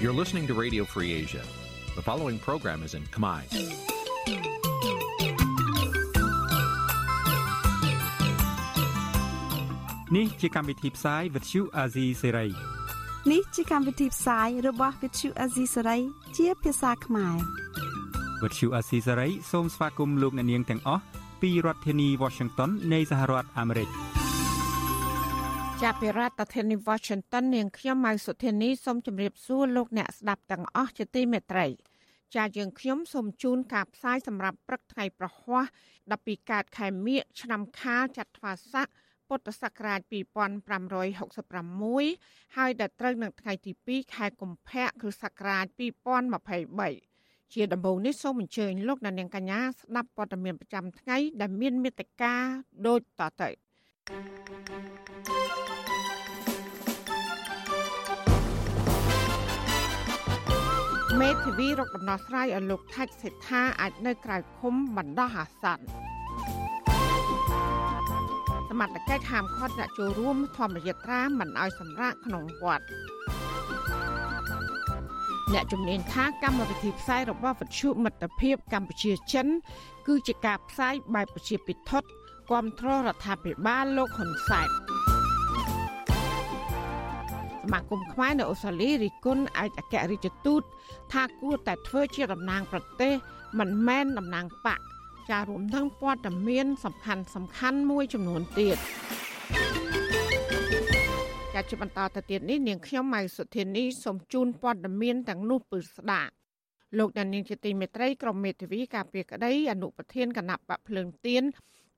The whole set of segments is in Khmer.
You're listening to Radio Free Asia. The following program is in Khmer. Nǐ chi càm bi tiệp xáy vệt chiu a zì sáy. នេះជាកម្មវិធីផ្សាយរបស់ Vithu Azisari ជាភាសាខ្មែរ វត្តឈូអាស៊ីសេរីសូមស្វាគមន៍លោកអ្នកនាងទាំងអស់ពីរដ្ឋធានី Washington នៃសហរដ្ឋអាមេរិក ចាប់ពីរដ្ឋធានី Washington នាងខ្ញុំម៉ៅសុធានីសូមជម្រាបសួរលោកអ្នកស្ដាប់ទាំងអស់ជាទីមេត្រីចាយើងខ្ញុំសូមជូនការផ្សាយសម្រាប់ព្រឹកថ្ងៃប្រហ័ស12កើតខែមិញឆ្នាំខាលចត្វាស័កពុទ្ធសករាជ2566ហើយដល់ត្រូវនឹងថ្ងៃទី2ខែកុម្ភៈគ្រិស្តសករាជ2023ជាដំបូងនេះសូមអញ្ជើញលោកអ្នកនាងកញ្ញាស្ដាប់ព័ត៌មានប្រចាំថ្ងៃដែលមានមេត្តាដូចតទៅ មេធាវីរកដំណោះស្រាយឲ្យលោកថាច់សេដ្ឋាអាចនៅក្រៅឃុំបណ្ដោះអាសន្នសមត្ថកិច្ចហាមឃាត់អ្នកចូលរួមធម្មយាត្រាមិនឲ្យសម្រាកក្នុងវត្តអ្នកជំនាញថាកម្មវិធីផ្សាយរបស់វិទ្យុមិត្តភាពកម្ពុជាចិន គឺជាការផ្សាយបែបប្រជាពិធគ្រ ប់គ្រងរដ្ឋាភិបាលលោកហ៊ុនសែនសមាគមខ្មែរនៅអូស្ត្រាលីរិះគន់ឯកអគ្គរដ្ឋទូតថាគួរតែធ្វើជាតំណាងប្រទេស មិនមែនតំណាងបកចារួមទាំងព័ត៌មាន សំខាន់សំខាន់មួយចំនួនទៀតចាជាបន្តទៅទៀតនេះនាងខ្ញុំម៉ៅសុធានីសូមជូនព័ត៌មានទាំងនោះពឺស្ដាប់លោកដានីងជាទីមេត្រីក្រមមេធាវីការពារក្តីអនុប្រធានគណៈបកភ្លើងទៀន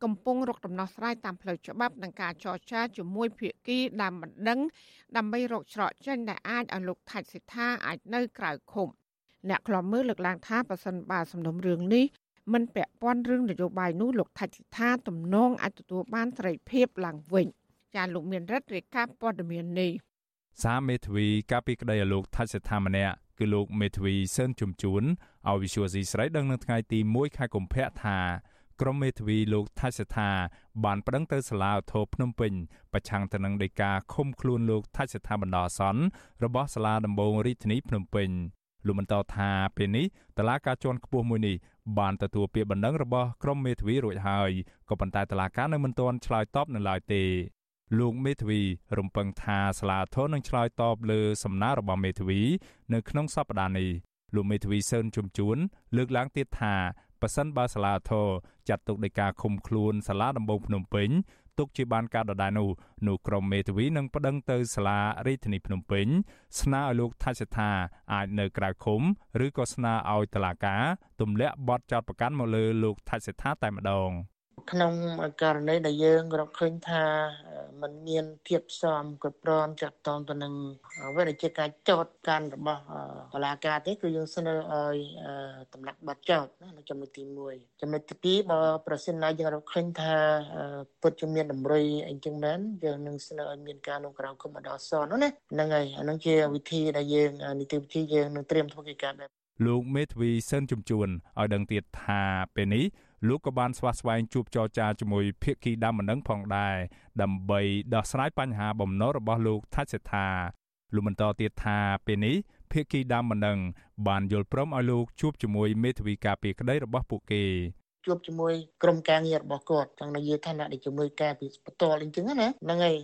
កំពុងរកដំណោះស្រាយតាមផ្លូវច្បាប់នឹងការចរចាជាមួយភាគីដើមបណ្ដឹងដើម្បីរកច្រកចេញដែលអាចឲ្យលោកថាច់សិដ្ឋាអាចនៅក្រៅឃុំអ្នកខ្លាំមើលលើកឡើងថាប្រសិនបើសំណុំរឿងនេះមិនពាក់ព័ន្ធរឿងនយោបាយនោះលោកថាច់សិដ្ឋាទំនងអាចទទួលបានសេរីភាពឡើងវិញចាលោកមានរិទ្ធរាជការព័ត៌មាននេះសាមេធាវីកាពីក្តីឲ្យលោកថាច់សិដ្ឋាម្នាក់គឺលោកមេធាវីសឿនជំជួនឲ្យវិសុវស៊ីស្រីដឹងនៅថ្ងៃទី1ខែកុម្ភៈថា ក្រុមមេធាវីលោកថាច់សិដ្ឋាបានប្តឹងទៅសាលាឧទ្ធរភ្នំពេញប្រឆាំងទៅនឹងដីកាឃុំខ្លួនលោកថាច់សិដ្ឋាបណ្ដោះអាសន្នរបស់សាលាដំបងរាជធានីភ្នំពេញលោកបន្តថាពេលនេះតឡាការជាន់ខ្ពស់មួយនេះបានទទួលពាក្យបណ្ដឹងរបស់ក្រុមមេធាវីរួចហើយក៏ប៉ុន្តែតឡាការនៅមិនទាន់ឆ្លើយតបនៅឡើយទេលោកមេធាវីរំពឹងថាសាលាធននឹងឆ្លើយតបលើសំណើរបស់មេធាវី នៅក្នុងសប្តាហ៍នេះលោកមេធាវីសឿនជំជួនលើកឡើងទៀតថា ប៉ះសិនបើសាលាធរចាត់ទុកដោយការឃុំខ្លួនសាលាដំបងភ្នំពេញទុកជាបានការដដែលនោះនោះក្រុមមេធាវីនឹងប្តឹងទៅសាលារាជធានីភ្នំពេញស្នើឲ្យលោកថាច់សថាអាចនៅក្រៅឃុំឬក៏ស្នើឲ្យតុលាការទម្លាក់បទចោទប្រកាន់មកលើលោកថាច់សថាតែម្ដង ក្នុងករណីដែលយើងរកឃើញថាมันមានភាពសមគ្រប់គ្រាន់ចាត់តងទៅនឹងអ្វីដែលជាការចោទកាន់របស់តុលាការទេគឺយើងស្នើឲ្យតម្លាក់បាត់ចោទណានៅចំណុចទី1ចំណុចទី2បើប្រសិនណាយើងរកឃើញថាពិតជាមានតម្រុយអីចឹងមែនយើងនឹងស្នើឲ្យមានការនោះក្រៅគុំអដសនណាហ្នឹងហើយអានឹងជាវិធីដែលយើងនីតិវិធីយើងនឹងត្រៀមធ្វើកិច្ចការបែប លោកមេធាវីសិនជំជួនឲ្យដឹងទៀតថាពេលនេះលោកក៏បានស្វាស្វែងជួបចរចាជាមួយភាគីដើមម្ដងផងដែរដើម្បីដោះស្រាយបញ្ហាបំណុលរបស់លោកថាច់សេដ្ឋាលោកបន្តទៀតថាពេលនេះភាគីដើមម្ដងបានយល់ព្រមឲ្យលោកជួបជាមួយមេធាវីការពារក្តីរបស់ពួកគេ ជួបជាមួយក្រុមការងាររបស់គាត់ចង់និយាយថាអ្នកដែលជំនួយការពីបន្ទាល់អញ្ចឹងណាហ្នឹងហើយ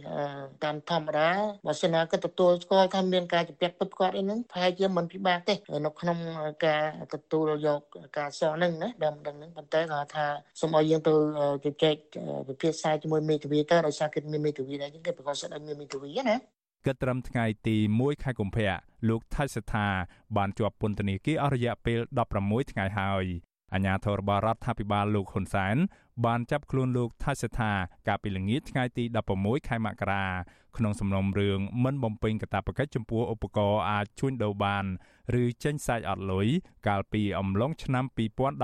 តាមធម្មតាបើសិនណាគាត់ទទួលស្គាល់ថាមានការជំពាក់ពិតគាត់អីហ្នឹងប្រហែលជាមិនពិបាកទេនៅក្នុងការទទួលយកការសងហ្នឹងណាដើមដឹងហ្នឹងប៉ុន្តែគាត់ថាសូមឲ្យយើងទៅជជែកពិភាក្សាជាមួយមេធាវីទៅដោយសារគេមានមេធាវីដែរអញ្ចឹងគេប្រកាសសិទ្ធិឲ្យមានមេធាវីណាគិតត្រឹមថ្ងៃទី1ខែកុម្ភៈលោកថៃសថាបានជាប់ពន្ធនាគារអស់រយៈពេល16ថ្ងៃហើយ អាញាធររបស់រដ្ឋាភិបាលលោកហ៊ុនសែនបានចាប់ខ្លួនលោកថាសិដ្ឋាកាលពីល្ងាចថ្ងៃទី16ខែមករាក្នុងសំណុំរឿងមិនបំពេញកាតព្វកិច្ចចំពោះឧបករណ៍អាចជួញដូរបាន ឬចេញសាច់អត់លុយកាលពីអំឡុងឆ្នាំ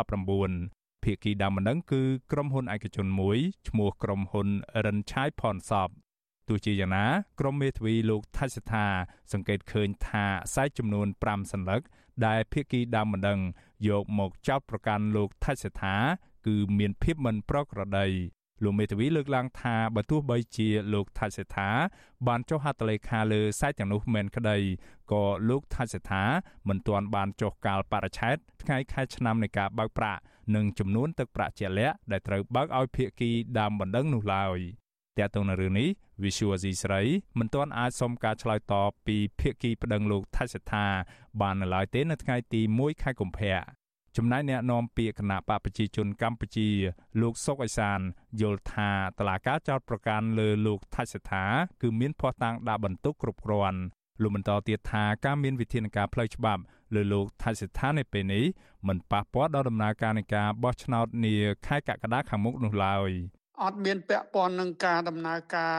2019ភាគីដើមម្ដងគឺក្រុមហ៊ុនឯកជនមួយឈ្មោះក្រុមហ៊ុនរិនឆាយផនសបទោះជាយ៉ាងណាក្រុមមេធាវីលោកថៃសថាសង្កេតឃើញថាខ្សែចំនួន5សន្លឹកដែលភាគីដើមម្ដង យកមកចោទប្រកាន់លោកថៃសថា គឺមានភាពមិនប្រក្រតីលោកមេធាវីលើកឡើងថាបើទោះបីជាលោកថាច់សេដ្ឋាបានចុះហត្ថលេខាលើសាច់ទាំងនោះមែនក្តីក៏លោកថាច់សេដ្ឋាមិនទាន់បានចុះកាលបរិច្ឆេទថ្ងៃខែឆ្នាំនៃការបើកប្រាក់និងចំនួនទឹកប្រាក់ជាក់លាក់ដែលត្រូវបើកឲ្យភាគីដើមបណ្ដឹងនោះឡើយ តែទៅនៅរឿងនេះ Visual C ស្រីមិនទាន់អាចសុំការឆ្លើយតបពីភាគីប្តឹងលោកថាច់សេដ្ឋាបាននៅឡើយទេនៅថ្ងៃទី1ខែកុម្ភៈចំណែកអ្នកនាំពាក្យគណៈបកប្រជាជនកម្ពុជា លោកសុកអេសានយល់ថាតឡាការចោតប្រកាន់លើលោកថាច់សេដ្ឋាគឺមានភ័ស្តុតាងដាក់បន្ទុកគ្រប់គ្រាន់លោកបន្តទៀតថាការមានវិធានការផ្លូវច្បាប់លើលោកថាច់សេដ្ឋានៅពេលនេះមិនប៉ះពាល់ដល់ដំណើរការនៃការបោះឆ្នោតនាខែកក្កដាខាងមុខនោះឡើយ អត់មានពាក់ព័ន្ធនឹងការដំណើរការ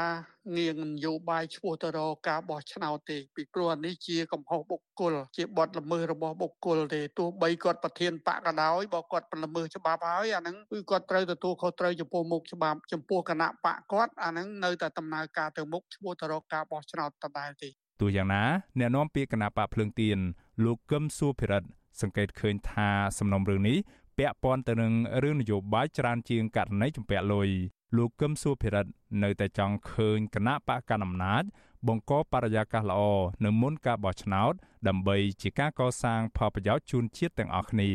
ងាងនយោបាយឈ្មោះទៅរកការបោះឆ្នោតទេពីព្រោះនេះជាកំហុសបុគ្គលជាបទល្មើសរបស់បុគ្គលទេទោះបីគាត់ប្រធានបកក៏ដោយបើគាត់ល្មើសច្បាប់ហើយអាហ្នឹងគឺគាត់ត្រូវទទួលខុសត្រូវចំពោះមុខច្បាប់ចំពោះគណៈបកគាត់អាហ្នឹងនៅតែដំណើរការទៅមុខឈ្មោះទៅរកការបោះឆ្នោតដដែលទេទោះយ៉ាងណាអ្នកនាំពាក្យគណៈបកភ្លើងទៀនលោកកឹមសុភិរិទ្ធសង្កេតឃើញថាសំណុំរឿងនេះ ពាក់ព័ន្ធទៅនឹងរឿងនយោបាយច្រើនជាងករណីជំពាក់លុយលោកកឹមសុភិរិទ្ធនៅតែចង់ឃើញគណៈបកកណ្ដាលអំណាច បង្កបរិយាកាសល្អនៅមុនការបោះឆ្នោតដើម្បីជាការកសាងផលប្រយោជន៍ជូនជាតិទាំងអស់គ្នា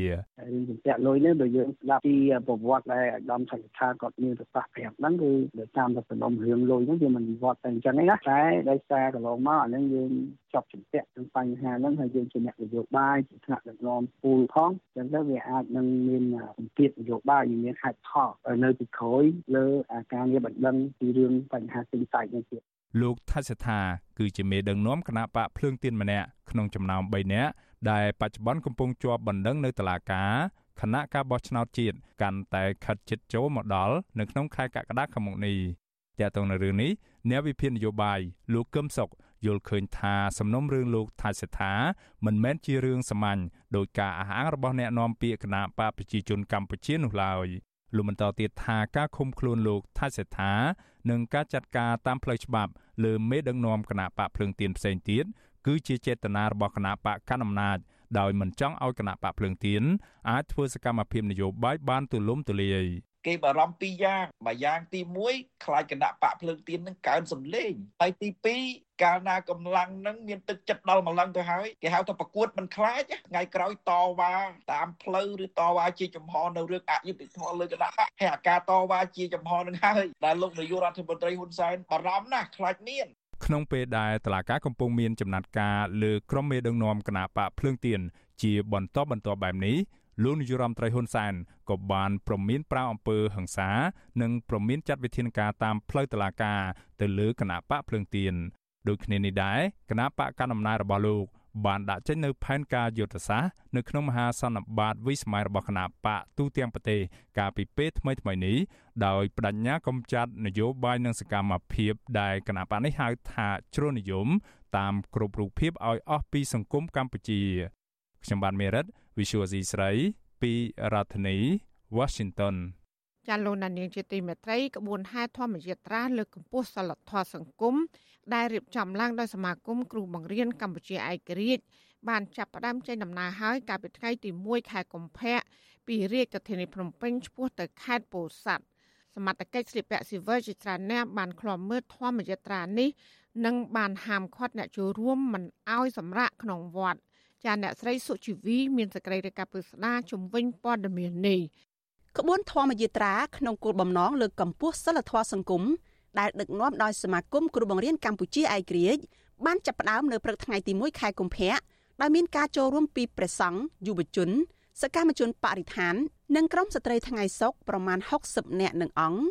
រឿងជំពាក់លុយនេះបើយើងស្ដាប់ពីប្រវត្តិដែលអាដាមថៃថាគាត់មានប្រសាសន៍ប្រាប់ហ្នឹងគឺដោយតាមតែសំណុំរឿងលុយហ្នឹងវាមិនវត្តតែអញ្ចឹងទេណាតែដោយសារកន្លងមកអាហ្នឹងយើងចប់ជំពាក់នឹងបញ្ហាហ្នឹងហើយយើងជាអ្នកនយោបាយជាថ្នាក់ដឹកនាំពូលផងអញ្ចឹងទៅវាអាចនឹងមានសម្ពាធនយោបាយមានហេតុផលនៅពីក្រោយលើការងារបណ្ដឹងពីរឿងបញ្ហាទិញសាច់នេះទៀត លោកថាសិដ្ឋាគឺជាមេដឹកនាំគណៈបកភ្លើងទៀនម្នាក់ក្នុងចំណោម3នាក់ដែលបច្ចុប្បន្នកំពុងជាប់បណ្ដឹងនៅតុលាការគណៈការបោះឆ្នោតជាតិកាន់តែខិតជិតចូលមកដល់នៅក្នុងខែកក្កដាខាងមុខនេះតែទៅនៅរឿងនេះអ្នកវិភាគនយោបាយលោកកឹមសុខយល់ឃើញថាសំណុំរឿងលោកថាសិដ្ឋាមិនមែនជារឿងសាមញ្ញដោយការអះអាងរបស់អ្នកនាំពាក្យគណៈបកប្រជាជនកម្ពុជានោះឡើយ លោកបន្តទៀតថាការឃុំខ្លួនលោកថាសិដ្ឋានិងការចាត់ការតាមផ្លូវច្បាប់លើមេដឹកនាំគណៈបកភ្លើងទៀនផ្សេងទៀតគឺជាចេតនារបស់គណៈបកកណ្ដាលអំណាច ដោយមិនចង់ឲ្យគណៈបកភ្លើងទៀនអាចធ្វើសកម្មភាពនយោបាយបានទូលំទូលាយគេបារម្ភពីរយ៉ាងមួយយ៉ាងទី1ខ្លាចគណៈបកភ្លើងទៀននឹងកើនសម្លេងហើយទី2កាលណាកម្លាំងនឹងមានទឹកចិត្តដល់ម្លឹងទៅហើយគេហៅថាប្រកួតមិនខ្លាចថ្ងៃក្រោយតវ៉ាតាមផ្លូវឬតវ៉ាជាចំហនៅរឿងអយុត្តិធម៌លើគណៈបកហើយអាការតវ៉ាជាចំហនឹងហើយដែលលោកនាយករដ្ឋមន្ត្រីហ៊ុនសែនបារម្ភណាស់ខ្លាចមាន ក្នុងពេលដែលតឡាការកំពុងមានចំណាត់ការលើក្រុមមេដឹកនាំគណៈបកភ្លើងទៀនជាបន្តបន្តបែបនេះលោកនាយរដ្ឋមន្ត្រីហ៊ុនសែនក៏បានប្រមានប្រាវអំពើហិង្សានិងប្រមានចាត់វិធានការតាមផ្លូវតុលាការទៅលើគណៈបកភ្លើងទៀនដូចគ្នានេះដែរគណៈបកកណ្ដាលអំណាចរបស់លោក បានដាក់ចេញនៅផែនការយុទ្ធសាស្ត្រនៅក្នុងមហាសន្និបាតវិស្ម័យរបស់គណៈបកទូទាំងប្រទេសកាលពីពេលថ្មីថ្មីនេះដោយបដិញ្ញាកំចាត់នយោបាយនិងសកម្មភាពដែលគណៈបកនេះហៅថាជ្រុលនិយម តាមគ្រប់រូបភាពឲ្យអស់ពីសង្គមកម្ពុជាខ្ញុំបាទមេរិត Visual C ស្រីពីរដ្ឋធានី Washington ចាលោកនាងជាទីមេត្រីក្បួនហែធម្មយាត្រាលើកកម្ពស់សិលធម៌សង្គម ដែលរៀបចំឡើងដោយសមាគមគ្រូបង្រៀនកម្ពុជាឯករាជ្យបានចាប់ផ្ដើមចេញដំណើរហើយកាលពីថ្ងៃទី1ខែកុម្ភៈពីរាជធានីភ្នំពេញឆ្ពោះទៅខេត្តពោធិ៍សាត់សមត្ថកិច្ចស្លៀកពាក់ស៊ីវិលជាច្រើនអ្នកបានឃ្លាំមើលធម្មយាត្រានេះនិងបានហាមឃាត់អ្នកចូលរួមមិនឲ្យសម្រាកក្នុងវត្តចាអ្នកស្រីសុជីវីមានសេចក្តីរាយការណ៍ពីស្ដារជំវិញព័ត៌មាននេះក្បួនធម្មយាត្រាក្នុងគោលបំណងលើកកម្ពស់សិលធម៌សង្គម ដែលដឹកនាំដោយសមាគមគ្រូបង្រៀនកម្ពុជាឯករាជ្យបានចាប់ផ្ដើមនៅព្រឹកថ្ងៃទី1ខែកុម្ភៈដោយមានការចូលរួមពីព្រះសង្ឃយុវជន សកម្មជនបរិស្ថាន និងក្រុមស្ត្រីថ្ងៃសុកប្រមាណ60នាក់នឹងអង្គ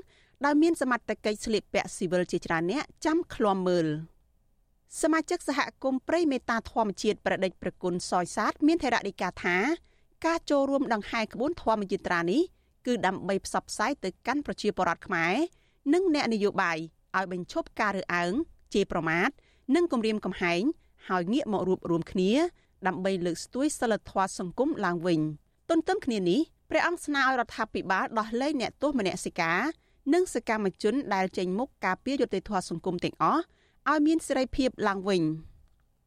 ដោយមានសមត្ថកិច្ចស្លៀកពាក់ស៊ីវិលជាច្រើនអ្នកចាំឃ្លាំមើលសមាជិកសហគមន៍ព្រៃមេតាធម្មជាតិប្រដេចប្រគុណសយសាទមានថេរដីកាថាការចូលរួមដង្ហែក្បួនធម្មយាត្រានេះគឺដើម្បីផ្សព្វផ្សាយទៅកាន់ប្រជាពលរដ្ឋខ្មែរ និងអ្នកនយោបាយឲ្យបញ្ឈប់ការរើសអើងជេរប្រមាថនិងគំរាមកំហែងហើយងាកមករួបរวมគ្នាដើម្បីលើកស្ទួយសិលធម៌សង្គមឡើងវិញទន្ទឹមគ្នានេះព្រះអង្គស្នើឲ្យរដ្ឋាភិបាលដោះលែងអ្នកទោសមនសិការនិងសកម្មជនដែលចេញមុខការពារយុត្តិធម៌សង្គមទាំងអស់ឲ្យមានសេរីភាពឡើងវិញ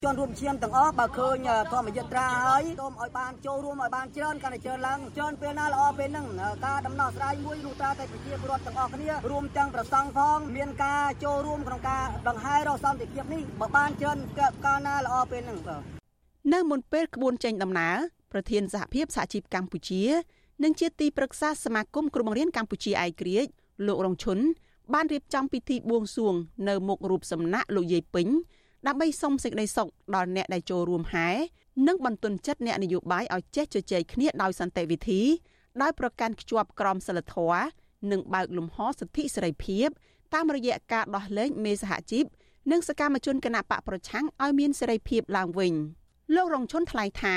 ជនរួមឈាមទាំងអស់បើឃើញធម្មយត្រាហើយសូមឲ្យបានចូលរួមឲ្យបានច្រើនកាន់តែច្រើនឡើងច្រើនពេលណាល្អពេលហ្នឹងការដំណោះស្រាយមួយនោះតើតែប្រជាពលរដ្ឋទាំងអស់គ្នារួមទាំងប្រសង់ផងមានការចូលរួមក្នុងការដង្ហែរកសន្តិភាពនេះបើបានច្រើនកាលណាល្អពេលហ្នឹងបាទនៅមុនពេលក្បួនចេញដំណើរប្រធានសហភាពសហជីពកម្ពុជានិងជាទីប្រឹក្សាសមាគមគ្រូបង្រៀនកម្ពុជាឯករាជ្យលោករងឈុនបានរៀបចំពិធីបួងសួងនៅមុខរូបសំណាក់លោកយាយពេញ ដើម្បីសុំសេចក្តីសុខដល់អ្នកដែលចូលរួមហែនិងបន្ទន់ចិត្តអ្នកនយោបាយឲ្យចេះជជែកគ្នាដោយសន្តិវិធីដោយប្រកាន់ខ្ជាប់ក្រមសីលធម៌និងបើកលំហសិទ្ធិសេរីភាព តាមរយៈការដោះលែងមេសហជីពនិងសកម្មជនគណបកប្រឆាំងឲ្យមានសេរីភាពឡើងវិញលោករងឈុនថ្លែងថា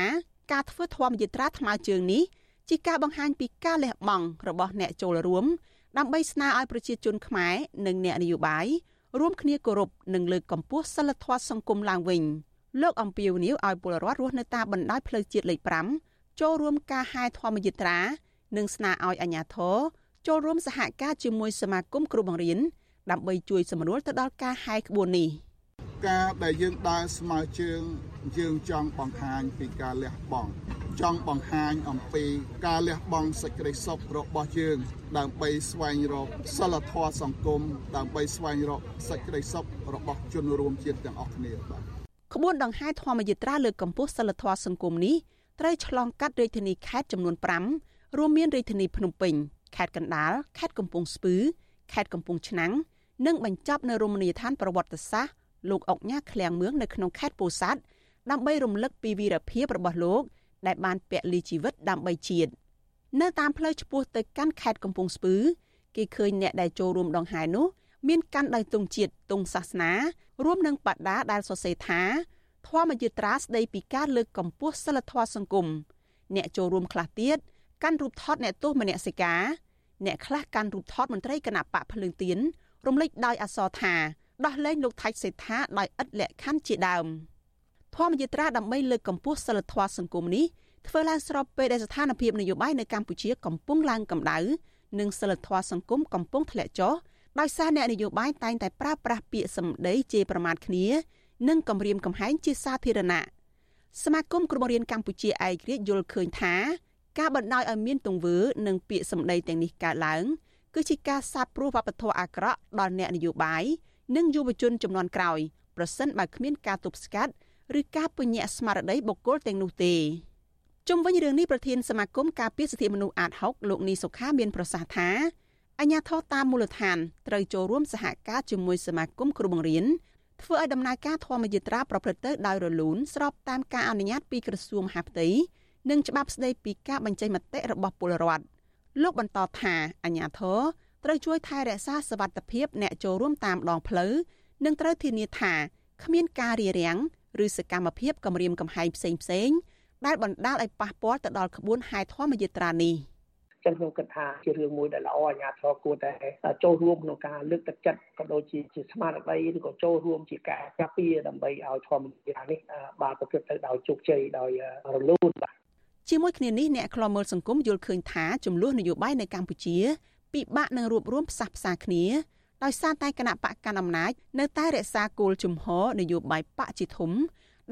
ការធ្វើធម្មយត្រាថ្មើរជើងនេះជាការបង្ហាញពីការលះបង់របស់អ្នកចូលរួមដើម្បីស្នើឲ្យប្រជាជនខ្មែរនិងអ្នកនយោបាយ រួមគ្នាគោរពនិងលើកកម្ពស់សិលធម៌សង្គមឡើងវិញលោកអំពីវនីវឲ្យពលរដ្ឋរស់នៅតាមបណ្ដោយផ្លូវជាតិលេខ5ចូលរួមការហែធម្មយត្រា និងស្នើឲ្យអាជ្ញាធរចូលរួមសហការជាមួយសមាគមគ្រូបង្រៀនដើម្បីជួយសម្រួលទៅដល់ការហែក្បួននេះ ការដែលយើងដើរស្មើជើងយើងចង់បង្ហាញពីការលះបង់ចង់បង្ហាញអំពីការលះបង់សេចក្តីសុខរបស់យើង ដើម្បីស្វែងរកសិលធម៌សង្គមដើម្បីស្វែងរកសេចក្តីសុខរបស់ជនរួមជាតិទាំងអស់គ្នាបាទក្បួនដង្ហែធម្មយាត្រាលើកកម្ពស់សិលធម៌សង្គមនេះត្រូវឆ្លងកាត់រាជធានីខេត្តចំនួន5រួមមានរាជធានីភ្នំពេញខេត្តកណ្ដាលខេត្តកំពង់ស្ពឺខេត្តកំពង់ឆ្នាំងនិងបញ្ចប់នៅរមណីយដ្ឋានប្រវត្តិសាស្ត្រ លោកអុកញ៉ាឃ្លាំងមឿងនៅក្នុងខេត្តពោធិ៍សាត់ដើម្បីរំលឹកពីវីរភាពរបស់លោក ដែលបានពលីជីវិតដើម្បីជាតិនៅតាមផ្លូវឆ្ពោះទៅកាន់ខេត្តកំពង់ស្ពឺគេឃើញអ្នកដែលចូលរួមដង្ហែនោះមានកាន់ដោយទង់ជាតិទង់សាសនា រួមនឹងបដាដែលសរសេរថាធម្មយត្រាស្ដីពីការលើកកម្ពស់សិលធម៌សង្គមអ្នកចូលរួមខ្លះទៀតកាន់រូបថតអ្នកទោសមនសិការអ្នកខ្លះកាន់រូបថតមន្ត្រីគណៈបកភ្លើងទៀនរំលេចដោយអក្សរថា ដោះលែងលោកថៃសេដ្ឋាដោយឥតលក្ខខណ្ឌជាដើមធម្មយាត្រាដើម្បីលើកកម្ពស់សិលធម៌សង្គមនេះធ្វើឡើងស្របពេលដែលស្ថានភាពនយោបាយនៅកម្ពុជាកំពុងឡើងកម្ដៅនិងសិលធម៌សង្គមកំពុងធ្លាក់ចុះដោយសារអ្នកនយោបាយតែងតែប្រើប្រាស់ពាក្យសម្ដីជេរប្រមាថគ្នានិងគំរាមកំហែងជាសាធារណៈសមាគមគ្រូបង្រៀនកម្ពុជាឯករាជ្យយល់ឃើញថាការបណ្ដោយឲ្យមានទង្វើនិងពាក្យសម្ដីទាំងនេះកើតឡើង គឺជាការសាបព្រោះវប្បធម៌អាក្រក់ដល់អ្នកនយោបាយ និងយុវជនចំនួនក្រោយប្រសិនបើគ្មានការទប់ស្កាត់ឬការពញ្ញាស្មារតីបុគ្គលទាំងនោះទេជុំវិញរឿងនេះប្រធានសមាគមការពារសិទ្ធិមនុស្សអាត6លោកនីសុខាមានប្រសាសន៍ថាអញ្ញាធរតាមមូលដ្ឋានត្រូវចូលរួមសហការជាមួយសមាគមគ្រូបង្រៀនធ្វើឲ្យដំណើរការធម្មយត្រាប្រព្រឹត្តទៅដោយរលូនស្របតាមការអនុញ្ញាតពីក្រសួងមហាផ្ទៃនិងច្បាប់ស្តីពីការបញ្ចេញមតិរបស់ពលរដ្ឋលោកបន្តថាអញ្ញាធរ ត្រូវជួយថែរក្សាសវត្ថភាពអ្នកចូលរួមតាមដងផ្លូវនិងត្រូវធានាថាគ្មានការរារាំងឬសកម្មភាពគំរាមកំហែងផ្សេងផ្សេងដែលបណ្ដាលឲ្យប៉ះពាល់ទៅដល់ក្បួនហែធម្មយាត្រានេះចឹងខ្ញុំគិតថាជារឿងមួយដែលល្អអាជ្ញាធរគួរតែចូលរួមក្នុងការលើកទឹកចិត្តក៏ដូចជាជាស្មារតីឬក៏ចូលរួមជាការការពារដើម្បីឲ្យធម្មយាត្រានេះបានប្រព្រឹត្តទៅដោយជោគជ័យដោយរលូនបាទជាមួយគ្នានេះអ្នកខ្លាំមើលសង្គមយល់ឃើញថាចំនួននយោបាយនៅកម្ពុជា ពិបាកនឹងរួបរวมផ្សះផ្សាគ្នាដោយសារតែគណៈបកកណ្ដាលអំណាចនៅតែរក្សាគោលជំហរនយោបាយបកជាធំ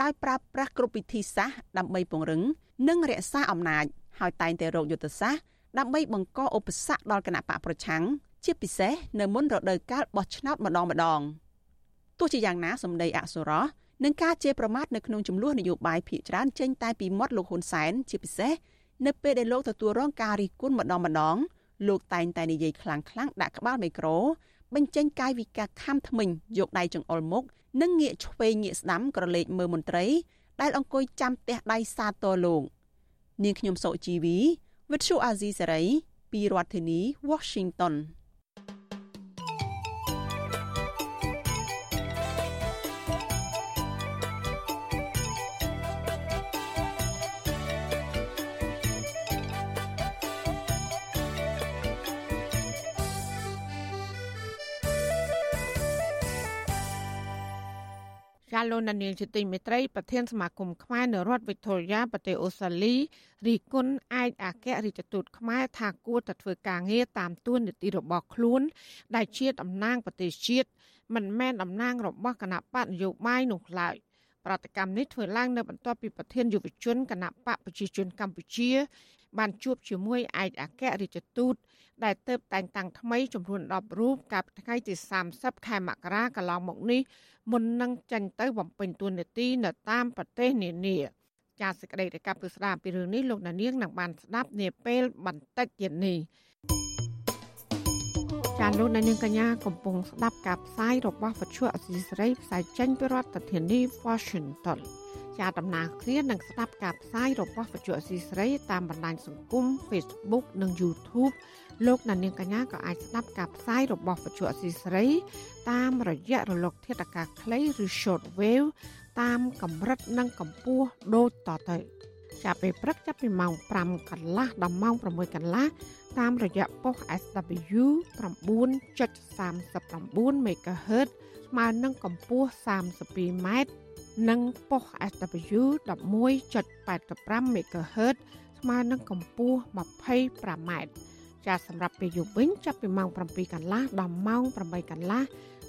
ដោយប្រើប្រាស់គ្រប់វិធីសាស្ត្រដើម្បីពង្រឹង និងរក្សាអំណាចហើយតែងតែរកយុទ្ធសាស្ត្រដើម្បីបង្កឧបសគ្គដល់គណៈបកប្រឆាំងជាពិសេសនៅមុនរដូវកាលបោះឆ្នោតម្ដងម្ដងទោះជាយ៉ាងណាសម្ដីអសុរោះនឹងការជេរប្រមាថនៅក្នុងចំនួននយោបាយភាគច្រើនចេញតែពីមាត់លោកហ៊ុនសែនជាពិសេសនៅពេលដែលលោកទទួលរងការរិះគន់ម្ដងម្ដង លោកតែងតែនិយាយខ្លាំងខ្លាំងដាក់ក្បាលមីក្រូបញ្ចេញកាយវិការខំថ្មិញយកដៃចង្អុលមុខនិងងាកឆ្វេងងាកស្ដាំក្រឡេកមើលមន្ត្រី ដែលអង្គុយចាំផ្ទះដៃសាទរលោកនាងខ្ញុំសុជីវីវិទ្យុអាស៊ីសេរីពីរដ្ឋធានី Washington លោកនាងជាទីមេត្រីប្រធានសមាគមខ្មែរនៅរដ្ឋវិកតូរីយ៉ាប្រទេសអូស្ត្រាលីរីគុណឯកអគ្គរដ្ឋទូតខ្មែរថាគួរតែធ្វើការងារតាមទួនាទីរបស់ខ្លួន ដែលជាតំណាងប្រទេសជាតិមិនមែនតំណាងរបស់គណៈបកនយោបាយនោះឡើយ ប្រតិកម្មនេះធ្វើឡើងនៅបន្ទាប់ពីប្រធានយុវជនគណៈបកប្រជាជនកម្ពុជា បានជួបជាមួយឯកអគ្គរដ្ឋទូត ដែលទៅតែងតាំងថ្មីចំនួន10រូបកាលពីថ្ងៃទី30ខែមករាកន្លងមកនេះមុននឹងចេញទៅបំពេញតួនាទីនៅតាមប្រទេសនានាចាសសេចក្តីរាយការណ៍ពីស្ដារពីរឿងនេះលោកនាងនឹងបានស្ដាប់នាពេលបន្តិចទៀតនេះ ចាលោកនាងកញ្ញាកំពុងស្ដាប់ការផ្សាយរបស់វិទ្យុអសីសេរីផ្សាយចេញពីរដ្ឋធានី Washington ជាដំណើរគ្នានឹងស្ដាប់ការផ្សាយរបស់វិទ្យុអសីសេរីតាមបណ្ដាញសង្គម Facebook និង YouTube លោកអ្នកនាងកញ្ញាក៏អាចស្ដាប់ការផ្សាយរបស់វិទ្យុអសីសេរីតាមរយៈរលក ធាតុអាកាសខ្លីឬ Short Wave តាមកម្រិតនិងកម្ពស់ដូចតទៅ ចាប់ពេលព្រឹកចាប់ពីម៉ោង5កន្លះដល់ម៉ោង6កន្លះតាមរយៈប៉ុស SW 9.39 MHz ស្មើនឹងកម្ពស់ 32m និងប៉ុស SW 11.85 MHz ស្មើនឹងកម្ពស់ 25m ចាសម្រាប់ពេលយប់វិញចាប់ពីម៉ោង7កន្លះដល់ម៉ោង8កន្លះ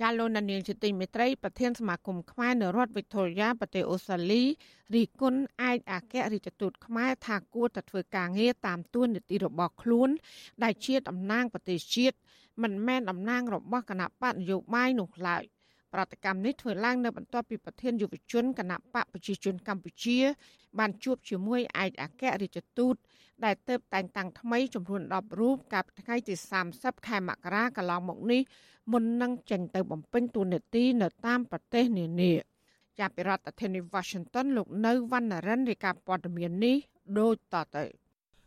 ចាលោកនានីជាទីមេត្រីប្រធានសមាគមខ្មែរនៅរដ្ឋវិកតូរីយ៉ាប្រទេសអូស្ត្រាលីរីគុណឯកអគ្គរដ្ឋទូតខ្មែរថាគួរតែធ្វើការងារតាមទួនាទីរបស់ខ្លួន ដែលជាតំណាងប្រទេសជាតិមិនមែនតំណាងរបស់គណៈបកនយោបាយនោះឡើយប្រតិកម្មនេះធ្វើឡើងនៅបន្ទាប់ពីប្រធានយុវជនគណៈបកប្រជាជនកម្ពុជា បានជួបជាមួយឯកអគ្គរដ្ឋទូតដែលទៅតែងតាំងថ្មីចំនួន10រូបកាលពីថ្ងៃទី30ខែមករាកន្លងមកនេះ មុននឹងចេញទៅបំពេញតួនាទីនៅតាមប្រទេសនានាចាប់ពីរដ្ឋធានី Washington លោកនៅវណ្ណរិនរាយការណ៍ព័ត៌មាននេះដូចតទៅ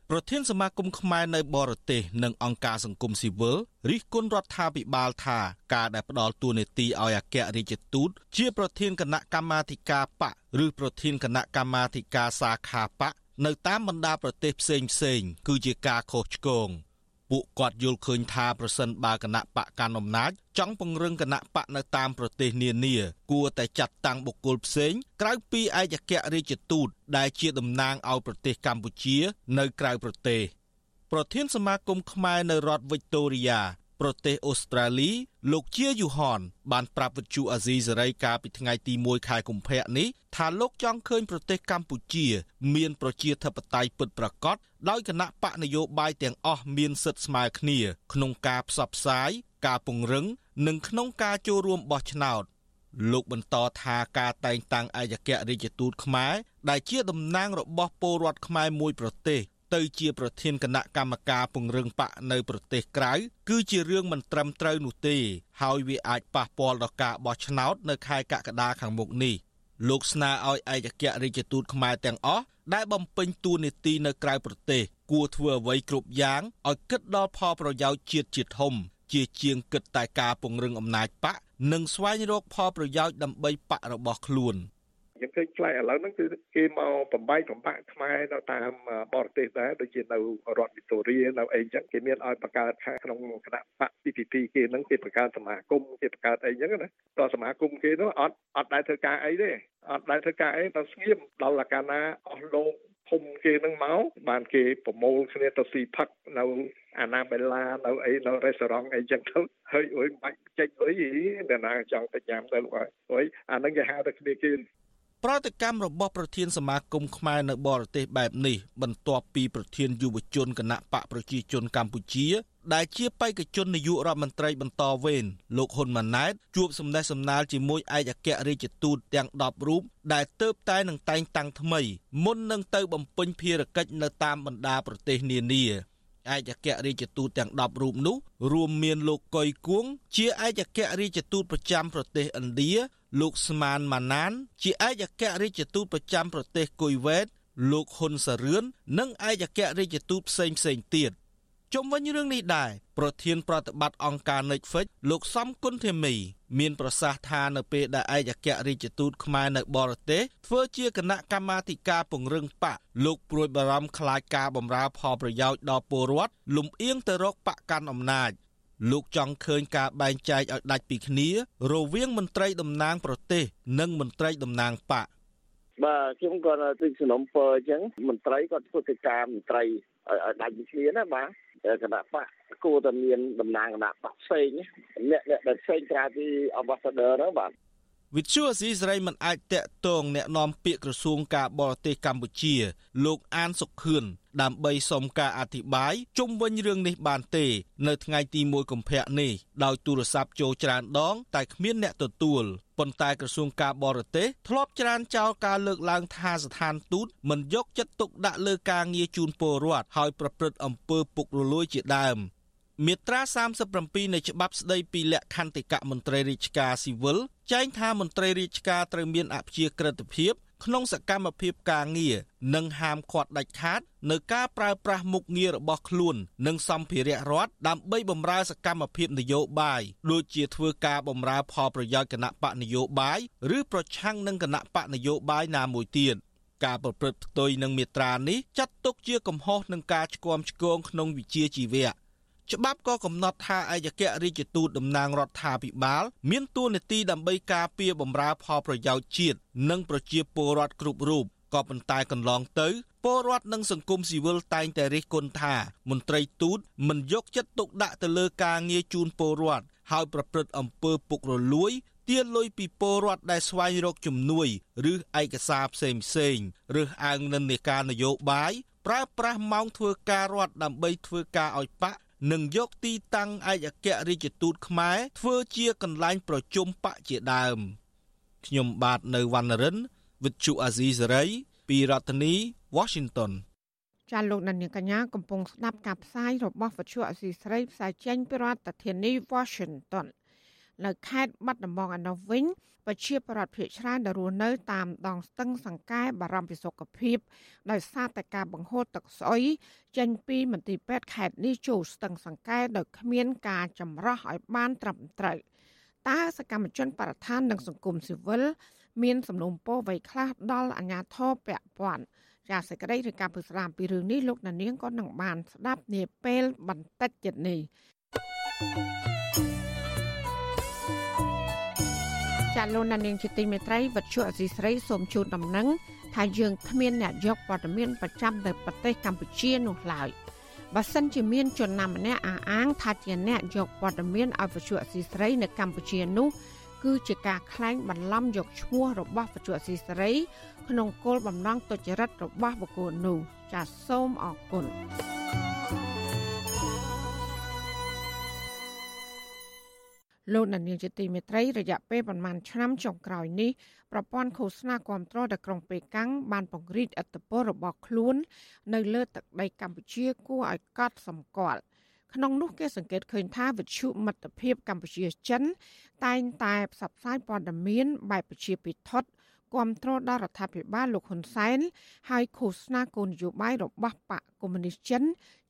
ប្រធានសមាគមខ្មែរនៅបរទេសនិងអង្គការសង្គមស៊ីវិលរិះគន់រដ្ឋាភិបាលថាការដែលផ្ដល់តួនាទីឲ្យអគ្គរដ្ឋទូតជាប្រធានគណៈកម្មាធិការបកឬប្រធានគណៈកម្មាធិការសាខាបកនៅតាមបណ្ដាប្រទេសផ្សេងផ្សេងគឺជាការខុសឆ្គង ពួកគាត់យល់ឃើញថាប្រសិនបើគណៈបកកាន់អំណាចចង់ពង្រឹងគណៈបកនៅតាមប្រទេសនានា គួរតែចាត់តាំងបុគ្គលផ្សេងក្រៅពីឯកអគ្គរដ្ឋទូតដែលជាតំណាងឲ្យប្រទេសកម្ពុជា នៅក្រៅប្រទេស ប្រធានសមាគមខ្មែរនៅរដ្ឋវិកតូរីយ៉ា ប្រទេសអូស្ត្រាលី លោកជាយូហន បានប្រាប់វិទ្យុអាស៊ីសេរីកាលពីថ្ងៃទី1ខែកុម្ភៈនេះថាលោកចង់ឃើញប្រទេសកម្ពុជា មានប្រជាធិបតេយ្យពិតប្រាកដដោយគណៈបកនយោបាយទាំងអស់មានសិទ្ធិស្មើគ្នា ក្នុងការផ្សព្វផ្សាយការពង្រឹង និងក្នុងការចូលរួមបោះឆ្នោតលោកបន្តថាការតែងតាំងឯកអគ្គរដ្ឋទូតខ្មែរដែលជាតំណាងរបស់ពលរដ្ឋខ្មែរមួយប្រទេស ទៅជាប្រធានគណៈកម្មការពង្រឹងបកនៅប្រទេសក្រៅគឺជារឿងមិនត្រឹមត្រូវនោះទេ ហើយវាអាចប៉ះពាល់ដល់ការបោះឆ្នោតនៅខែកក្កដាខាងមុខនេះលោកស្នើឲ្យឯកអគ្គរដ្ឋទូតខ្មែរទាំងអស់ដែលបំពេញតួនាទីនៅក្រៅប្រទេស គួរធ្វើអ្វីគ្រប់យ៉ាងឲ្យគិតដល់ផលប្រយោជន៍ជាតិជាធំ ជាជាងគិតតែការពង្រឹងអំណាចបកនិងស្វែងរកផលប្រយោជន៍ដើម្បីបករបស់ខ្លួន។ យើងឃើញផ្លែឥឡូវហ្នឹងគឺគេមកបំបែកបំបាក់ខ្មែរនៅតាមបរទេសដែរដូចជានៅរដ្ឋវីតូរីនៅអីចឹងគេមានឲ្យបង្កើតក្នុងគណៈបក PPP គេហ្នឹងគេបង្កើតសមាគមគេបង្កើតអីចឹងណាតសមាគមគេនោះអត់អត់ដែលធ្វើការអីទេអត់ដែលធ្វើការអីដល់ស្ងៀមដល់កាលណាអស់លោកភូមិគេនឹងមកបានគេប្រមូលគ្នាទៅស៊ីផឹកនៅអាណាបេឡានៅអីនៅរេស្តូរ៉ង់អីចឹងទៅហើយអុយបាច់ចេញអុយតែណាចង់ទៅញ៉ាំទៅលោកអុយអានឹងគេហៅតែគ្នាគេ ប្រតិកម្មរបស់ប្រធានសមាគមខ្មែរនៅបរទេសបែបនេះបន្ទាប់ពីប្រធានយុវជនគណៈបកប្រជាជនកម្ពុជា ដែលជាបេក្ខជននាយករដ្ឋមន្ត្រីបន្តវេនលោកហ៊ុនម៉ាណែតជួបសម្ដេចសម្ដាលជាមួយឯកអគ្គរដ្ឋទូតទាំង10រូបដែលទៅបតែនឹងតែងតាំងថ្មីមុននឹងទៅបំពេញភារកិច្ចនៅតាមបណ្ដាប្រទេសនានា ឯកអគ្គរដ្ឋទូតទាំង10រូបនោះរួមមានលោកកុយគួង ជាឯកអគ្គរដ្ឋទូតប្រចាំប្រទេសឥណ្ឌាលោកស្មានម៉ាណាន ជាឯកអគ្គរដ្ឋទូតប្រចាំប្រទេសគុយវ៉េតលោកហ៊ុនសារឿននិងឯកអគ្គរដ្ឋទូតផ្សេងផ្សេងទៀត ជុំវិញរឿងនេះដែរប្រធានប្រតិបត្តិអង្គការ Netflix លោកសំគុណធីមី មានប្រសាសន៍ថានៅពេលដែលឯកអគ្គរដ្ឋទូតខ្មែរនៅបរទេសធ្វើជាគណៈកម្មាធិការពង្រឹងបកលោកព្រួយបារម្ភខ្លាចការបំរើផលប្រយោជន៍ដល់ពលរដ្ឋលំអៀងទៅរកបកកាន់អំណាចលោកចង់ឃើញការបែងចែកឲ្យដាច់ពីគ្នា រវាងមន្ត្រីតំណាងប្រទេស និងមន្ត្រីតំណាងបកបាទខ្ញុំក៏ទិញសំណុំពរអញ្ចឹងមន្ត្រីគាត់ធ្វើកិច្ចការមន្ត្រីឲ្យដាច់ពីគ្នាណាបាទ គណៈបកគួរតែមានតំណាងគណៈបកផ្សេងអ្នកអ្នកដែលផ្សេងក្រៅពី ambassador ហ្នឹងបាទ វិទ្យុអស៊ីសេរីមិនអាចតាក់ទងแนะនាំពាក្យក្រសួងការបរទេសកម្ពុជា លោកអានសុខឿនដើម្បីសុំការអធិប្បាយជុំវិញរឿងនេះបានទេ នៅថ្ងៃទី1កុម្ភៈនេះដោយទូរស័ព្ទចូលច្រើនដង តែគ្មានអ្នកទទួលប៉ុន្តែក្រសួងការបរទេសធ្លាប់ច្រានចោលការលើកឡើងថាស្ថានទូតមិនយកចិត្តទុកដាក់លើការងារជូនពលរដ្ឋហើយប្រព្រឹត្តអំពើពុករលួយជាដើម មាត្រា37នៃច្បាប់ស្តីពីលក្ខន្តិកៈមន្ត្រីរាជការស៊ីវិលចែងថាមន្ត្រីរាជការត្រូវមានអព្យាក្រឹតភាពក្នុងសកម្មភាពការងារនិងហាមឃាត់ដាច់ខាតនៅការប្រើប្រាស់មុខងាររបស់ខ្លួន និងសម្ភារៈរដ្ឋដើម្បីបម្រើសកម្មភាពនយោបាយដូចជាធ្វើការបម្រើផលប្រយោជន៍គណៈបកនយោបាយឬប្រឆាំងនឹងគណៈបកនយោបាយណាមួយទៀតការប្រព្រឹត្តផ្ទុយនឹងមាត្រានេះចាត់ទុកជាកំហុសនឹងការឆ្គាំឆ្គងក្នុងវិជាជីវៈ ច្បាប់ក៏កំណត់ថាឯកអគ្គរដ្ឋទូតតំណាងរដ្ឋាភិបាល មានតួនាទីដើម្បីការពារបម្រើផលប្រយោជន៍ជាតិនិងប្រជាពលរដ្ឋគ្រប់រូបក៏ប៉ុន្តែកន្លងទៅពលរដ្ឋនិងសង្គមស៊ីវិលតែងតែរិះគន់ថាមន្ត្រីទូតមិនយកចិត្តទុកដាក់ទៅលើការងារជូនពលរដ្ឋហើយប្រព្រឹត្តអំពើពុករលួយទារលុយពីពលរដ្ឋដែលស្វែងរកជំនួយឬឯកសារផ្សេងផ្សេងឬអើងនិន្នាការនយោបាយប្រើប្រាស់ម៉ោងធ្វើការរដ្ឋដើម្បីធ្វើការឲ្យបក និងយកទីតាំងឯកអគ្គរដ្ឋទូតខ្មែរធ្វើជាកន្លែងប្រជុំបកជាដើមខ្ញុំបាទនៅវណ្ណរិន With Chu Azizi Saray ពីរដ្ឋធានី Washington ចាលោកនាងកញ្ញាកំពុងស្ដាប់ការផ្សាយរបស់វិទ្យុអស៊ីសេរីផ្សាយចេញពីរដ្ឋធានី Washington នៅខេត្តបាត់ដំបងឯនោះវិញប្រជាប្រដ្ឋភៀកច្រើនដែលរស់នៅតាមដងស្ទឹងសង្កែបារម្ភពីសុខភាពដោយសារតែការបង្ហូរទឹកស្អុយចេញពីមន្ទីរពេទ្យខេត្តនេះចូលស្ទឹងសង្កែដោយគ្មានការចម្រោះឲ្យបានត្រឹមត្រូវតើសកម្មជនបរិស្ថាននិងសង្គមស៊ីវិលមានសំណុំពរអ្វីខ្លះដល់អាជ្ញាធរពាក់ព័ន្ធចាសសេចក្តីឬការពឹស្ដារពីរឿងនេះលោកណានៀងក៏នឹងបានស្ដាប់នាពេលបន្តិចទៀតនេះ ចាលោកណានៀងជាទីមេត្រីវັດជុអសីស្រីសូមជូនដំណឹងថាយើងគ្មានអ្នកយកព័ត៌មានប្រចាំនៅប្រទេសកម្ពុជានោះឡើយបើសិនជាមានជនណាម្នាក់អះអាងថាជាអ្នកយកព័ត៌មានឲ្យវិទ្យុអសីស្រីនៅកម្ពុជានោះគឺជាការក្លែងបន្លំយកឈ្មោះរបស់វិទ្យុអសីស្រី ក្នុងគោលបំណងទុច្ចរិតរបស់បុគ្គលនោះចាសសូមអរគុណ លោកដានៀងជាទីមេត្រីរយៈពេលប្រមាណឆ្នាំចុងក្រោយនេះប្រព័ន្ធឃោសនាគ្រប់គ្រងដល់ក្រុងពេកាំងបានពង្រីកឥទ្ធិពលរបស់ខ្លួន នៅលើទឹកដីកម្ពុជាគួរឲ្យកត់សម្គាល់ក្នុងនោះគេសង្កេតឃើញថាវិទ្យុមិត្តភាពកម្ពុជាចិនតែងតែផ្សព្វផ្សាយព័ត៌មានបែបប្រជាពិធគ្រ ប់គ្រងដល់រដ្ឋាភិបាលលោកហ៊ុនសែនហើយឃោសនាគោលនយោបាយរបស់បកកុម្មុយនីសចិន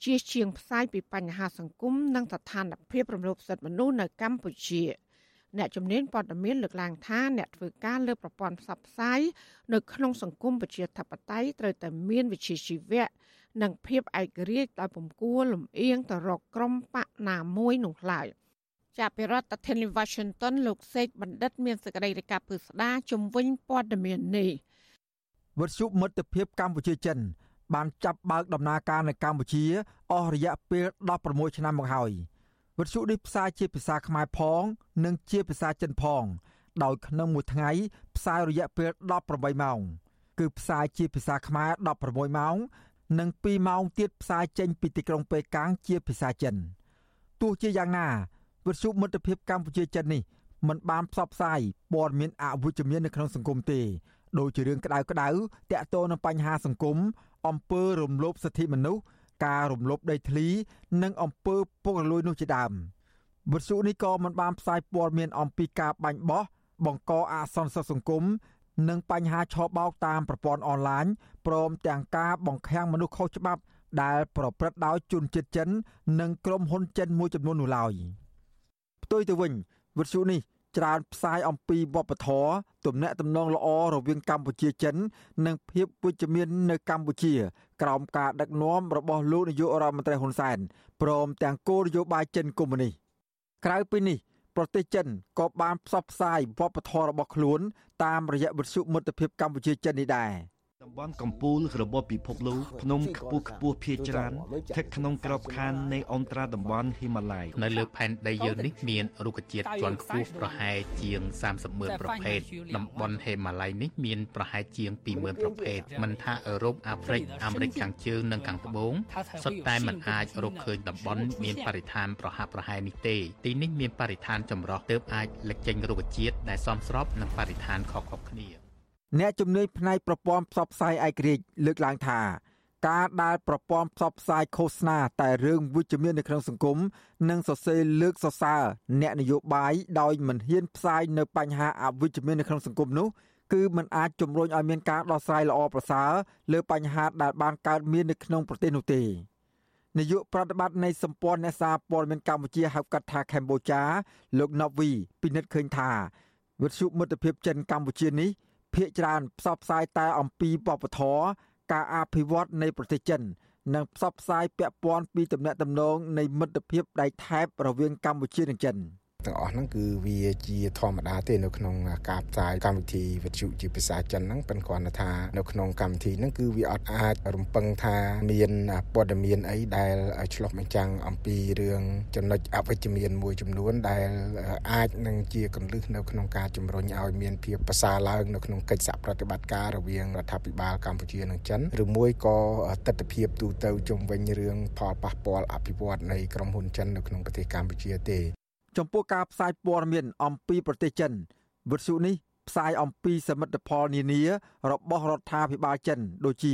ជាជាងផ្សាយពីបញ្ហាសង្គមនិងស្ថានភាពរំលោភសិទ្ធិមនុស្សនៅកម្ពុជាអ្នកជំនាញព័ត៌មានលើកឡើងថាអ្នកធ្វើការលើប្រព័ន្ធផ្សព្វផ្សាយនៅក្នុងសង្គមប្រជាធិបតេយ្យត្រូវតែមានវិជ្ជាជីវៈនិងភាពឯករាជ្យដោយពំគួរលំអៀងទៅរកក្រុមបកណាមួយនោះឡើយ។ ចាប់ពីរដ្ឋធានី Washington លោកសេកបណ្ឌិត មានសេចក្តីរាយការណ៍ពឹស្ដាជំវិញព័ត៌មាននេះវត្តជុមិត្តភាពកម្ពុជាចិន បានចាប់បើកដំណើរការនៅកម្ពុជាអស់រយៈពេល16ឆ្នាំមកហើយវត្តជុនេះផ្សាយជាភាសាខ្មែរផង និងជាភាសាចិនផង ដោយក្នុងមួយថ្ងៃផ្សាយរយៈពេល18ម៉ោង គឺផ្សាយជាភាសាខ្មែរ16ម៉ោង និង2ម៉ោងទៀតផ្សាយចេញពីទីក្រុងប៉េកាំងជាភាសាចិនទោះជាយ៉ាងណា វិទ្យុមិត្តភាពកម្ពុជាចិននេះមិនបានផ្សព្វផ្សាយព័ត៌មានអវិជ្ជមាននៅក្នុងសង្គមទេដូចជារឿងក្តៅក្តៅតាក់ទងនឹងបញ្ហាសង្គមអំពើរំលោភសិទ្ធិមនុស្សការរំលោភដីធ្លី និងអំពើពុករលួយនោះជាដើមវិទ្យុនេះក៏មិនបានផ្សាយព័ត៌មានអំពីការបាញ់បោះបង្កអសន្តិសុខសង្គមនិងបញ្ហាឆបោកតាមប្រព័ន្ធអនឡាញព្រមទាំងការបង្ខាំងមនុស្សខុសច្បាប់ដែលប្រព្រឹត្តដោយជនជាតិចិន និងក្រុមហ៊ុនចិនមួយចំនួននោះឡើយផ្ទុយទៅវិញវិទ្យុនេះច្រើនផ្សាយអំពីវប្បធម៌ទំនាក់ទំនងល្អរវាងកម្ពុជាចិន និងភាពវិជ្ជមាននៅកម្ពុជា ក្រោមការដឹកនាំរបស់លោកនាយករដ្ឋមន្ត្រីហ៊ុនសែនព្រមទាំងគោលនយោបាយចិនកុម្មុយនីសក្រៅពីនេះប្រទេសចិនក៏បានផ្សព្វផ្សាយវប្បធម៌របស់ខ្លួនតាមរយៈវិទ្យុមិត្តភាពកម្ពុជាចិននេះដែរ។ តំបន់កំពូលរបស់ពិភពលោកភ្នំខ្ពស់ខ្ពស់ភាគច្រើនស្ថិតក្នុងក្របខ័ណ្ឌនៃអន្តរតំបន់ហ៊ីម៉ាឡ័យនៅលើផែនដីយើងនេះមានរុក្ខជាតិជាន់ខ្ពស់ប្រហែលជាង30ម៉ឺនប្រភេទតំបន់ហ៊ីម៉ាឡ័យនេះមានប្រហែលជាង20,000ប្រភេទមិនថាអឺរ៉ុបអាហ្វ្រិកអាមេរិកខាងជើងនិងខាងត្បូងសុទ្ធតែមិនអាចរកឃើញតំបន់មានបរិស្ថានប្រហាក់ប្រហែលនេះទេទីនេះមានបរិស្ថានចម្រុះទើបអាចលេចចេញរុក្ខជាតិដែលសមស្របនឹងបរិស្ថានខុសៗគ្នា អ្នកជំនាញផ្នែកប្រព័ន្ធផ្សព្វផ្សាយឯករាជ្យលើកឡើងថាការដែលប្រព័ន្ធផ្សព្វផ្សាយឃោសនាតែរឿងវិជ្ជមាននៅក្នុងសង្គមនិងសរសេរលើកសរសើរអ្នកនយោបាយដោយមិនហ៊ានផ្សាយនៅបញ្ហាអវិជ្ជមាននៅក្នុងសង្គមនោះគឺมันអាចជំរុញឲ្យមានការដោះស្រាយល្អប្រសើរលើបញ្ហាដែលបានកើតមាននៅក្នុងប្រទេសនោះទេនាយកប្រតិបត្តិនៃសម្ព័ន្ធអ្នកសារព័ត៌មានកម្ពុជាហៅកាត់ថាកម្ពុជាលោកណូវីពិនិត្យឃើញថាវិទ្យុមិត្តភាពចិនកម្ពុជានេះ ភាគច្រើនផ្សព្វផ្សាយតែអំពីវប្បធម៌ការអភិវឌ្ឍនៃប្រទេសចិន និងផ្សព្វផ្សាយពាក់ព័ន្ធពីទំនាក់ទំនងនៃមិត្តភាពដៃថែបរវាងកម្ពុជានិងចិន។ ទាំងអស់ហ្នឹងគឺវាជាធម្មតាទេនៅក្នុងការផ្សាយកម្មវិធីវិទ្យុជាភាសាចិនហ្នឹងប៉ុន្តែគ្រាន់តែថានៅក្នុងកម្មវិធីហ្នឹងគឺវាអត់អាចរំពឹងថាមានព័ត៌មានអីដែលឆ្លុះបញ្ចាំងអំពីរឿងចំណុចអវិជ្ជមានមួយចំនួនដែលអាចនឹងជាកន្លឹះនៅក្នុងការជំរុញឲ្យមានភាពប្រសើរឡើងនៅក្នុងកិច្ចសហប្រតិបត្តិការរវាងរដ្ឋាភិបាលកម្ពុជានិងចិនឬមួយក៏ទស្សនវិជ្ជាទូទៅជុំវិញរឿងផលប៉ះពាល់អភិវឌ្ឍនៃក្រុមហ៊ុនចិននៅក្នុងប្រទេសកម្ពុជាទេ ចំពោះការផ្សាយព័ត៌មានអំពីប្រទេសចិនវិទ្យុនេះផ្សាយអំពីសមិទ្ធផលនានារបស់រដ្ឋាភិបាលចិន ដូចជា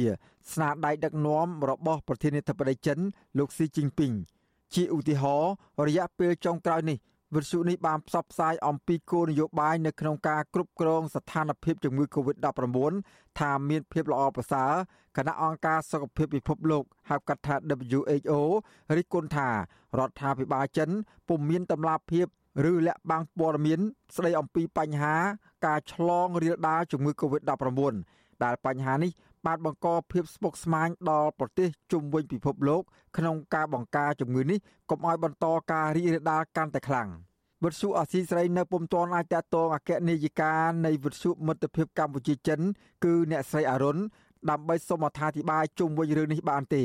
ស្នាដៃដឹកនាំរបស់ប្រធានាធិបតីចិន លោកស៊ីជីនពីងជាឧទាហរណ៍រយៈពេលចុងក្រោយនេះ វិទ្យុនេះបានផ្សព្វផ្សាយអំពីគោលនយោបាយនៅក្នុងការគ្រប់គ្រងស្ថានភាពជំងឺ Covid-19 ថាមានភាពល្អប្រសើរគណៈអង្គការសុខភាពពិភពលោកហៅកាត់ថា WHO រិះគន់ថារដ្ឋាភិបាលចិនពុំមានតម្លាភាពឬលាក់បាំងព័ត៌មានស្ដីអំពីបញ្ហាការឆ្លងរាលដាលជំងឺ Covid-19 ដែលបញ្ហានេះ បានបង្កភាពស្មុគស្មាញដល់ប្រទេសជុំវិញពិភពលោកក្នុងការបង្ការជំងឺនេះកុំឲ្យបន្តការរីករាលដាលកាន់តែខ្លាំងវិទ្យុអស៊ីសេរីនៅពុំទាន់អាចតតងអគ្គនាយិកានៃវិទ្យុមិត្តភាពកម្ពុជាចិន គឺអ្នកស្រីអរុនដើម្បីសូមអត្ថាធិប្បាយជុំវិញរឿងនេះបានទេ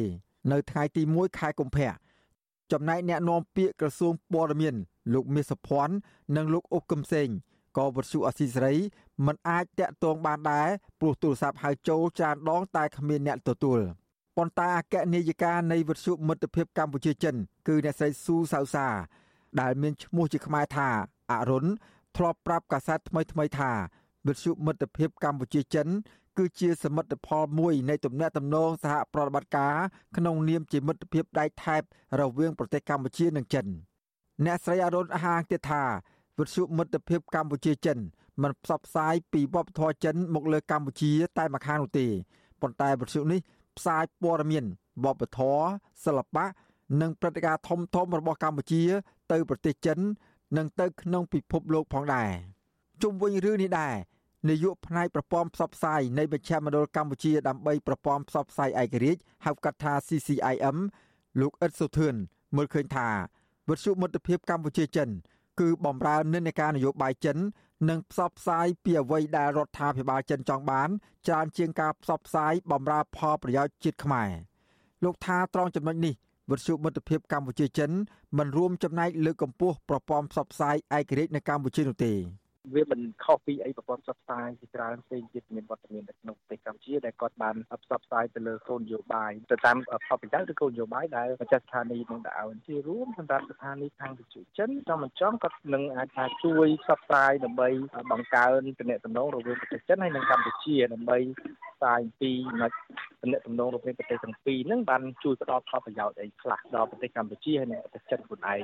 នៅថ្ងៃទី1ខែកុម្ភៈចំណែកអ្នកនាំពាក្យក្រសួងព័ត៌មានលោកមាសសុភ័ណ្ឌនិងលោកអ៊ុកកឹមសេង ក៏វិទ្យុអស៊ីសេរីមិនអាចតាក់ទងបានដែរព្រោះទូរស័ព្ទហៅចូលច្រើនដងតែគ្មានអ្នកទទួលប៉ុន្តែអគ្គនាយិកានៃវិទ្យុមិត្តភាពកម្ពុជាចិន គឺអ្នកស្រីស៊ូសៅសា ដែលមានឈ្មោះជាខ្មែរថាអរុនធ្លាប់ប្រាប់កាសែតថ្មីថ្មីថាវិទ្យុមិត្តភាពកម្ពុជាចិន គឺជាសមិទ្ធផលមួយនៃទំនាក់ទំនងសហប្រតិបត្តិការក្នុងនាមជាមិត្តភាពដៃថែបរវាងប្រទេសកម្ពុជានិងចិនអ្នកស្រីអរុនអះអាងទៀតថា វិទ្យុមិត្តភាពកម្ពុជាចិនមិនផ្សព្វផ្សាយពីវប្បធម៌ចិនមកលើកម្ពុជាតែម្ខាងនោះទេប៉ុន្តែវិទ្យុនេះផ្សាយព័ត៌មានវប្បធម៌សិល្បៈនិងព្រឹត្តិការណ៍ធំធំរបស់កម្ពុជា ទៅប្រទេសចិន និងទៅក្នុងពិភពលោកផងដែរជុំវិញរឿងនេះដែរនាយកផ្នែកប្រព័ន្ធផ្សព្វផ្សាយនៃមជ្ឈមណ្ឌលកម្ពុជាដើម្បីប្រព័ន្ធផ្សព្វផ្សាយឯករាជ្យហៅកាត់ថា CCIM លោកអ៊ិតសុធឿនមើលឃើញថាវិទ្យុមិត្តភាពកម្ពុជាចិន គឺបំរើនិន្នាការនយោបាយចិននិងផ្សព្វផ្សាយពីអ្វីដែលរដ្ឋាភិបាលចិនចង់បានច្រើនជាងការផ្សព្វផ្សាយបំរើផលប្រយោជន៍ជាតិខ្មែរលោកថាត្រង់ចំណុចនេះវិទ្យុមិត្តភាពកម្ពុជាចិនមិនរួមចំណែកលើកកម្ពស់ប្រព័ន្ធផ្សព្វផ្សាយឯករាជ្យនៅកម្ពុជានោះទេ វាមិនខុសពីអីប្រព័ន្ធផ្សព្វផ្សាយជាច្រើនផ្សេងទៀតមានវត្តមាននៅក្នុងប្រទេសកម្ពុជាដែលគាត់បានផ្សព្វផ្សាយទៅលើគោលនយោបាយទៅតាមផលប្រយោជន៍ឬគោលនយោបាយដែលម្ចាស់ស្ថានីយ៍នឹងដាក់ឲ្យជារួមសម្រាប់ស្ថានីយ៍ខាងវិទ្យុចិនចង់មិនចង់គាត់នឹងអាចថាជួយផ្សព្វផ្សាយដើម្បីបង្កើនទំនាក់ទំនងរវាងប្រទេសចិនហើយនិងកម្ពុជាដើម្បីផ្សាយពីចំណុចទំនាក់ទំនងរវាងប្រទេសទាំងពីរហ្នឹងបានជួយផ្ដល់ផលប្រយោជន៍អីខ្លះដល់ប្រទេសកម្ពុជាហើយនិងប្រទេសចិនខ្លួនឯង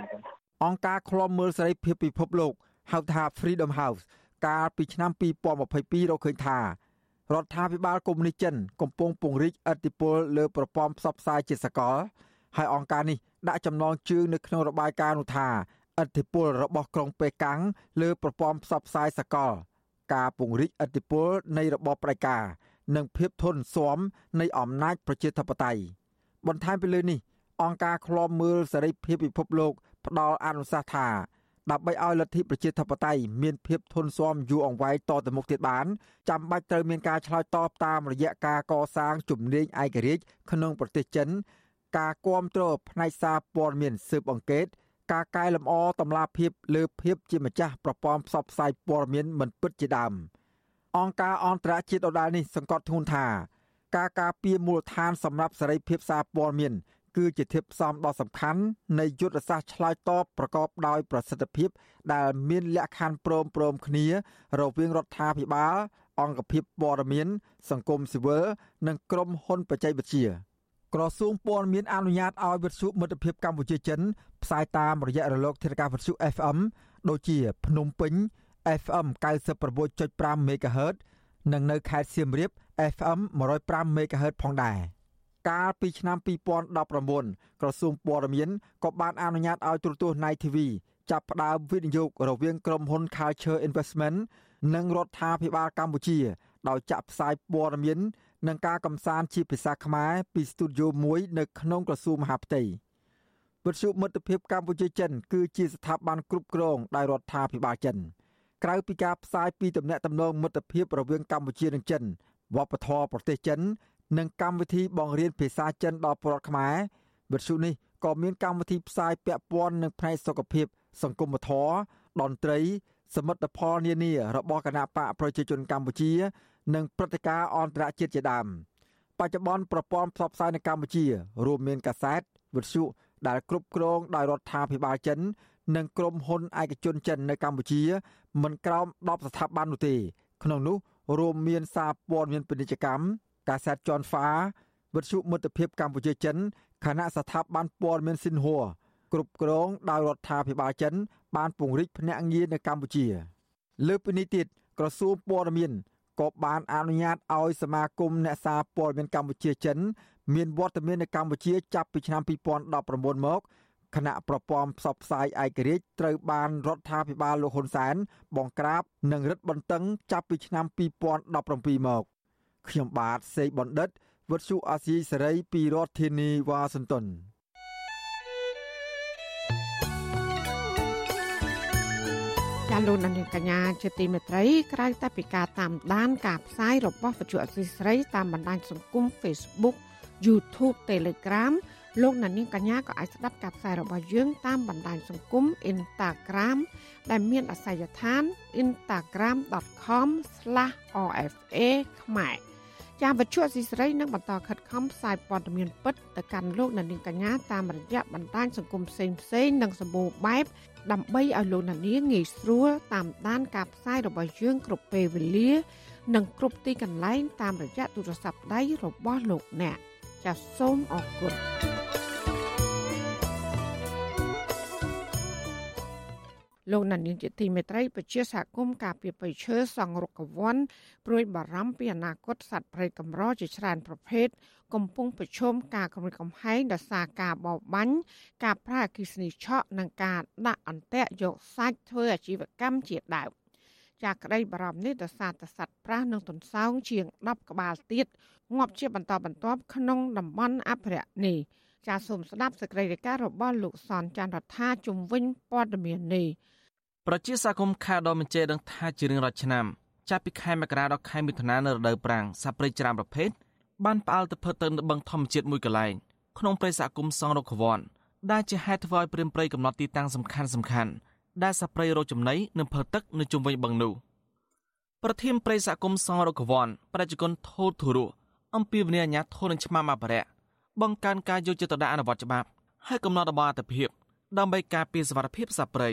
អង្គការឃ្លាំមើលសេរីភាពពិភពលោក ហៅថា Freedom House កាលពីឆ្នាំ2022រកឃើញថារដ្ឋាភិបាលកុម្មុយនីសចិនកំពុងពង្រីកឥទ្ធិពលលើប្រព័ន្ធផ្សព្វផ្សាយជាសកល ហើយអង្គការនេះដាក់ចំណងជើងនៅក្នុងរបាយការណ៍នោះថាឥទ្ធិពលរបស់ក្រុងប៉េកាំងលើប្រព័ន្ធផ្សព្វផ្សាយសកល ការពង្រីកឥទ្ធិពលនៃរបបផ្ដាច់ការនិងភាពធន់ស៊ាំនៃអំណាចប្រជាធិបតេយ្យបន្ថែមពីលើនេះអង្គការឃ្លាំមើលសេរីភាពពិភពលោកផ្ដល់អនុសាសន៍ថា ដើម្បីឲ្យលទ្ធិប្រជាធិបតេយ្យមានភាពធន់ស៊ាំយូរអង្វែងតទៅមុខទៀតបានចាំបាច់ត្រូវមានការឆ្លើយតបតាមរយៈការកសាងជំនាញឯករាជ្យក្នុងប្រទេសចិន ការគ្រប់គ្រងផ្នែកសារព័ត៌មានស៊ើបអង្កេតការកែលម្អតម្លាភាពលើភាពជាម្ចាស់ប្រព័ន្ធផ្សព្វផ្សាយព័ត៌មានមិនពិតជាដើមអង្គការអន្តរជាតិដដែលនេះសង្កត់ធ្ងន់ថាការការពារមូលដ្ឋានសម្រាប់សេរីភាពសារព័ត៌មាន គឺជាធាតុផ្សំដ៏សំខាន់នៃយុទ្ធសាស្ត្រឆ្លើយតបប្រកបដោយប្រសិទ្ធភាព ដែលមានលក្ខខណ្ឌព្រមព្រមគ្នា រវាងរដ្ឋាភិបាល អង្គភាពព័ត៌មាន សង្គមស៊ីវិលនិងក្រុមហ៊ុនបច្ចេកវិទ្យាក្រសួងព័ត៌មានអនុញ្ញាតឲ្យវិទ្យុមិត្តភាពកម្ពុជាចិនផ្សាយតាមរយៈរលកធាតុអាកាសវិទ្យុ FM ដូចជា ភ្នំពេញ FM 96.5 MHz និងនៅខេត្តសៀមរាប FM 105 MHz ផងដែរ កាលពីឆ្នាំ2019ក្រសួងព័ត៌មានក៏បានអនុញ្ញាតឲ្យទូរទស្សន៍ Night TV ចាប់ផ្ដើមវិនិយោគរវាងក្រុមហ៊ុន Culture Investment និងរដ្ឋាភិបាលកម្ពុជា ដោយចាក់ផ្សាយព័ត៌មាននិងការកំសាន្តជាភាសាខ្មែរពីស្ទូឌីយោមួយ នៅក្នុងក្រសួងមហាផ្ទៃវិទ្យុមិត្តភាពកម្ពុជាចិន គឺជាស្ថាប័នគ្រប់គ្រងដោយរដ្ឋាភិបាលចិន ក្រៅពីការផ្សាយពីទំនាក់ទំនងមិត្តភាពរវាងកម្ពុជានិងចិនវប្បធម៌ប្រទេសចិន និងកម្មវិធីបង្រៀនភាសាចិនដល់ពលរដ្ឋខ្មែរវិទ្យុនេះក៏មានកម្មវិធីផ្សាយពាក់ព័ន្ធនឹងផ្នែកសុខភាព សង្គមធម៌តន្ត្រី សមិទ្ធផលនានារបស់គណៈបកប្រជាជនកម្ពុជា និងព្រឹត្តិការណ៍អន្តរជាតិជាដើមបច្ចុប្បន្នប្រព័ន្ធផ្សព្វផ្សាយនៅកម្ពុជា រួមមានកាសែតវិទ្យុដែលគ្រប់គ្រងដោយរដ្ឋាភិបាលចិន និងក្រុមហ៊ុនឯកជនចិននៅកម្ពុជា មិនក្រោម10ស្ថាប័ននោះទេ ក្នុងនោះរួមមានសារព័ត៌មានពាណិជ្ជកម្ម កាសែតជាន់ហ្វាវិទ្យុមិត្តភាពកម្ពុជាចិនគណៈស្ថាប័នព័ត៌មានស៊ីនហួរគ្រប់គ្រងដោយរដ្ឋាភិបាលចិន បានពង្រីកភ្នាក់ងារនៅកម្ពុជា លើពីនេះទៀតក្រសួងព័ត៌មានក៏បានអនុញ្ញាតឲ្យសមាគមអ្នកសារព័ត៌មានកម្ពុជាចិន មានវត្តមាននៅកម្ពុជាចាប់ពីឆ្នាំ2019មកគណៈប្រព័ន្ធផ្សព្វផ្សាយឯករាជ្យត្រូវបានរដ្ឋាភិបាលលោកហ៊ុនសែនបង្ក្រាបនិងរឹតបន្តឹងចាប់ពីឆ្នាំ2017មក ខ្ញុំបាទសេកបណ្ឌិតវុទ្ធុអាស៊ីសេរីពីរដ្ឋធានីវ៉ាស៊ីនតោនាលោកនាងកញ្ញាជាទីមេត្រីក្រៅតែពីការតាមដានការផ្សាយរបស់វិទ្យុអសីស្រីតាមបណ្ដាញសង្គម Facebook YouTube Telegram លោកនាងកញ្ញាក៏អាចស្ដាប់ការផ្សាយរបស់យើងតាមបណ្ដាញសង្គម Instagram ដែលមានអាសយដ្ឋាន instagram.com/rfa ខ្មែរ ចាវិទ្យុអស៊ីសេរីនឹងបន្តខិតខំផ្សាយព័ត៌មានពិតទៅកាន់លោកនាងកញ្ញាតាមរយៈបណ្ដាញសង្គមផ្សេងផ្សេងនិងសម្បូរបែបដើម្បីឲ្យលោកនាងងាយស្រួលតាមដានការផ្សាយរបស់យើងគ្រប់ពេលវេលា និងគ្រប់ទីកន្លែងតាមរយៈទូរស័ព្ទដៃរបស់លោកអ្នកចាសសូមអរគុណ លោកណានៀងជាទីមេត្រីពជាសហគមន៍ការពីបិឈើសង់រុកវ័នព្រួយបារម្ភពីអនាគតសត្វព្រៃកម្រជាច្រើនប្រភេទកំពុងប្រឈមការគំរាមកំហែងដោយសារការបរបាញ់ការប្រើអគិសនីឆក់និងការដាក់អន្ទាក់យកសាច់ធ្វើអាជីវកម្មជាដើមចាក្តីបារម្ភនេះដោយសារតែសត្វប្រាសនិងទន្សោងជាង10ក្បាលទៀតងាប់ជាបន្តបន្ទាប់ក្នុងតំបន់អភិរក្សនេះចាសូមស្ដាប់សេចក្តីរាយការណ៍របស់លោកសនច័ន្ទរដ្ឋាជំវិញព័ត៌មាននេះ ប្រជាសកម្មខេត្តដ៏មញ្ជេដឹងថាជារៀងរាល់ឆ្នាំចាប់ពីខែមករាដល់ខែមិថុនានៅរដូវប្រាំងសត្វព្រៃច្រើនប្រភេទបានផ្អើលទៅផុតទៅនៅបឹងធម្មជាតិមួយកន្លែងក្នុងព្រៃសហគមន៍សង្រុកខវ័នដែលជាហេតុធ្វើឲ្យព្រាមព្រៃកំណត់ទីតាំងសំខាន់សំខាន់ដែលសត្វព្រៃរកចំណីនិងផើទឹកនៅជុំវិញបឹងនោះប្រធានព្រៃសហគមន៍សង្រុកខវ័នប្រជាជនថូធុរុអំពីវិញ្ញាអាញាធននឹងឆ្មាំអបរៈបង្កើនការយកចិត្តទុកដាក់អនុវត្តច្បាប់ ហើយកំណត់របបអត្តភាពដើម្បីការពារសវត្ថិភាពសត្វព្រៃ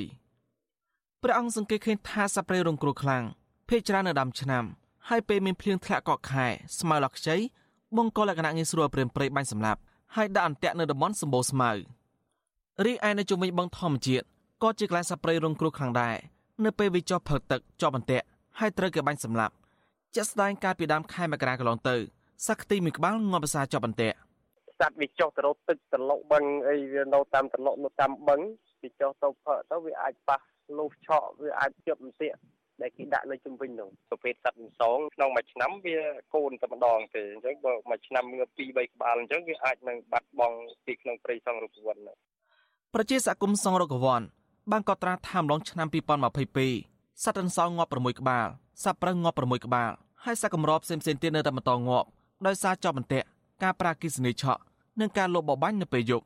ព្រះអង្គសង្កេតឃើញថាសត្វព្រៃរងគ្រោះខ្លាំងភ័យច្រើននៅដើមឆ្នាំហើយពេលមានភ្លៀងធ្លាក់កក់ខែស្មៅឡកខ្ចីបង្កលក្ខណៈងាយស្រួលព្រាមព្រៃបាញ់សម្លាប់ហើយដាក់អន្ទាក់នៅតំបន់សម្បូរស្មៅរីឯនៅជុំវិញបឹងធម្មជាតិក៏ជាកន្លែងសត្វព្រៃរងគ្រោះខ្លាំងដែរនៅពេលវាចុះផឹកទឹកជាប់អន្ទាក់ហើយត្រូវគេបាញ់សម្លាប់ជាក់ស្ដែងកាលពីដើមខែមករាកន្លងទៅសក្តិមួយក្បាលងាប់ភាសាជាប់អន្ទាក់សត្វវាចុះទៅរកទឹកត្រឡុកបឹងអីវានៅតាមត្រឡុកនៅតាមបឹងវាចុះទៅផឹកទៅវាអាចប៉ះ លុះឆក់វាអាចជាប់អន្ទាក់ដែលគេដាក់នៅជំវិញនោះប្រភេទសត្វអន្សងក្នុងមួយឆ្នាំវាកូនតែម្ដងទេអញ្ចឹងបើមួយឆ្នាំងើប2 3ក្បាលអញ្ចឹងវាអាចនឹងបាត់បង់ពីក្នុងព្រៃសង់រូបវ័នប្រជាសហគមន៍សង្រកវ័នបានកត់ត្រាថាម្លងឆ្នាំ2022សត្វអន្សងងាប់6ក្បាលសត្វប្រើងាប់6ក្បាលហើយសត្វកម្រផ្សេងៗទៀតនៅតែបន្តងាប់ដោយសារចប់បន្ទាក់ការប្រាគិសនីឆក់និងការលបបបាញ់នៅពេលយប់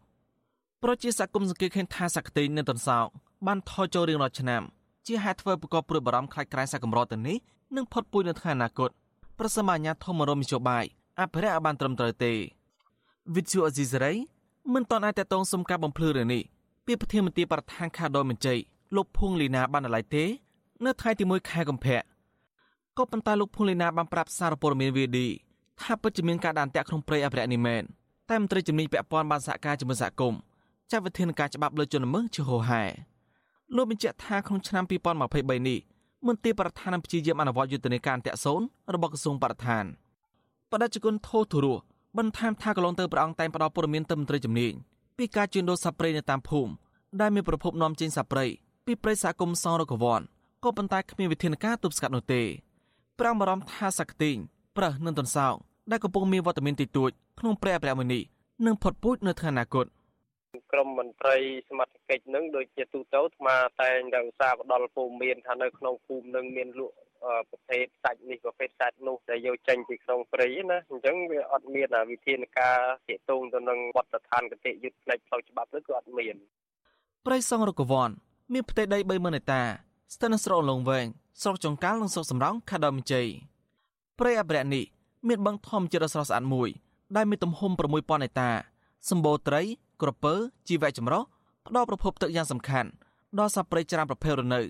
ប្រជាសហគមន៍សង្កេតឃើញថាសក្តិនិងតន្សោក បានថយចូលរៀងរាល់ឆ្នាំជាហេតុធ្វើប្រកបព្រួយបារម្ភខ្លាចក្រែសកម្រទៅនេះនឹងផុតពូជនៅថ្ងៃអនាគតប្រសិនបើអាញាធមរមនយោបាយអភិរក្សឲ្យបានត្រឹមត្រូវទេវិទ្យុអេស៊ីសរ៉ៃមិនតន់អាចតតងសុំការបំភ្លឺរឿងនេះពីប្រធានមន្ត្រីបរដ្ឋានខាដោមញ្ជ័យលោកភួងលីណាបានណឡៃទេ នៅថ្ងៃទី1ខែកុម្ភៈក៏ប៉ុន្តែលោកភួងលីណាបានប្រាប់សារព័ត៌មាន VD ថាពិតជាមានការដានតាក់ក្នុងព្រៃអភិរក្សនេះមែនតែមន្ត្រីជំនាញពាក់ព័ន្ធបានសហការជាមួយសហគមន៍ចាត់វិធានការច្បាប់លើជនល្មើសជាហោហែ លោកបញ្ជាក់ថាក្នុងឆ្នាំ2023នេះមន្ត្រីបរដ្ឋានព្យាយាមអនុវត្តយុទ្ធនាការអន្តរសូនរបស់ក្រសួងបរដ្ឋានបដិជនធោធុរស់បន្ថែមថាកន្លងទៅព្រះអង្គតែងផ្ដល់ព័ត៌មានទៅមន្ត្រីជំនាញពីការជួញដូរសត្វព្រៃនៅតាមភូមិដែលមានប្រភពនាំចេញសត្វព្រៃពីព្រៃសហគមន៍សងរកវ័នក៏ប៉ុន្តែគ្មានវិធានការទប់ស្កាត់នោះទេព្រះបារម្ភថាសក្តិងប្រើសនិងតន្សោងដែលកំពុងមានវត្តមានតិចតួចក្នុងព្រះអភិរក្សមួយនេះនឹងផុតពូជនៅថ្ងៃអនាគត ក្រមមន្ត្រីសមត្ថកិច្ចនឹងដូចជាទូទៅអាត្មាតែងតែឧស្សាហ៍ផ្ដល់ព័ត៌មានថានៅក្នុងភូមិនឹងមានលក់ប្រភេទសាច់នេះប្រភេទសាច់នោះដែលយកចេញពីក្នុងព្រៃណាអញ្ចឹងវាអត់មានវិធានការទាក់ទងទៅនឹងបទដ្ឋានគតិយុត្តផ្នែកផ្លូវច្បាប់នោះគឺអត់មានព្រៃសង់រកវ័នមានផ្ទៃដី30000ហិកតាស្ថិតនៅស្រុកលងវែងស្រុកចង្កាល់និងស្រុកសំរោងខេត្តដើមជ័យព្រៃអភិរក្សនេះមានបឹងធម្មជាតិស្រស់ស្អាតមួយដែលមានទំហំ6000ហិកតាសម្បូរត្រី ក្រពើជីវៈចម្រុះផ្ដល់ប្រភពទឹកយ៉ាងសំខាន់ដល់សត្វព្រៃច្រើនប្រភេទរនៅ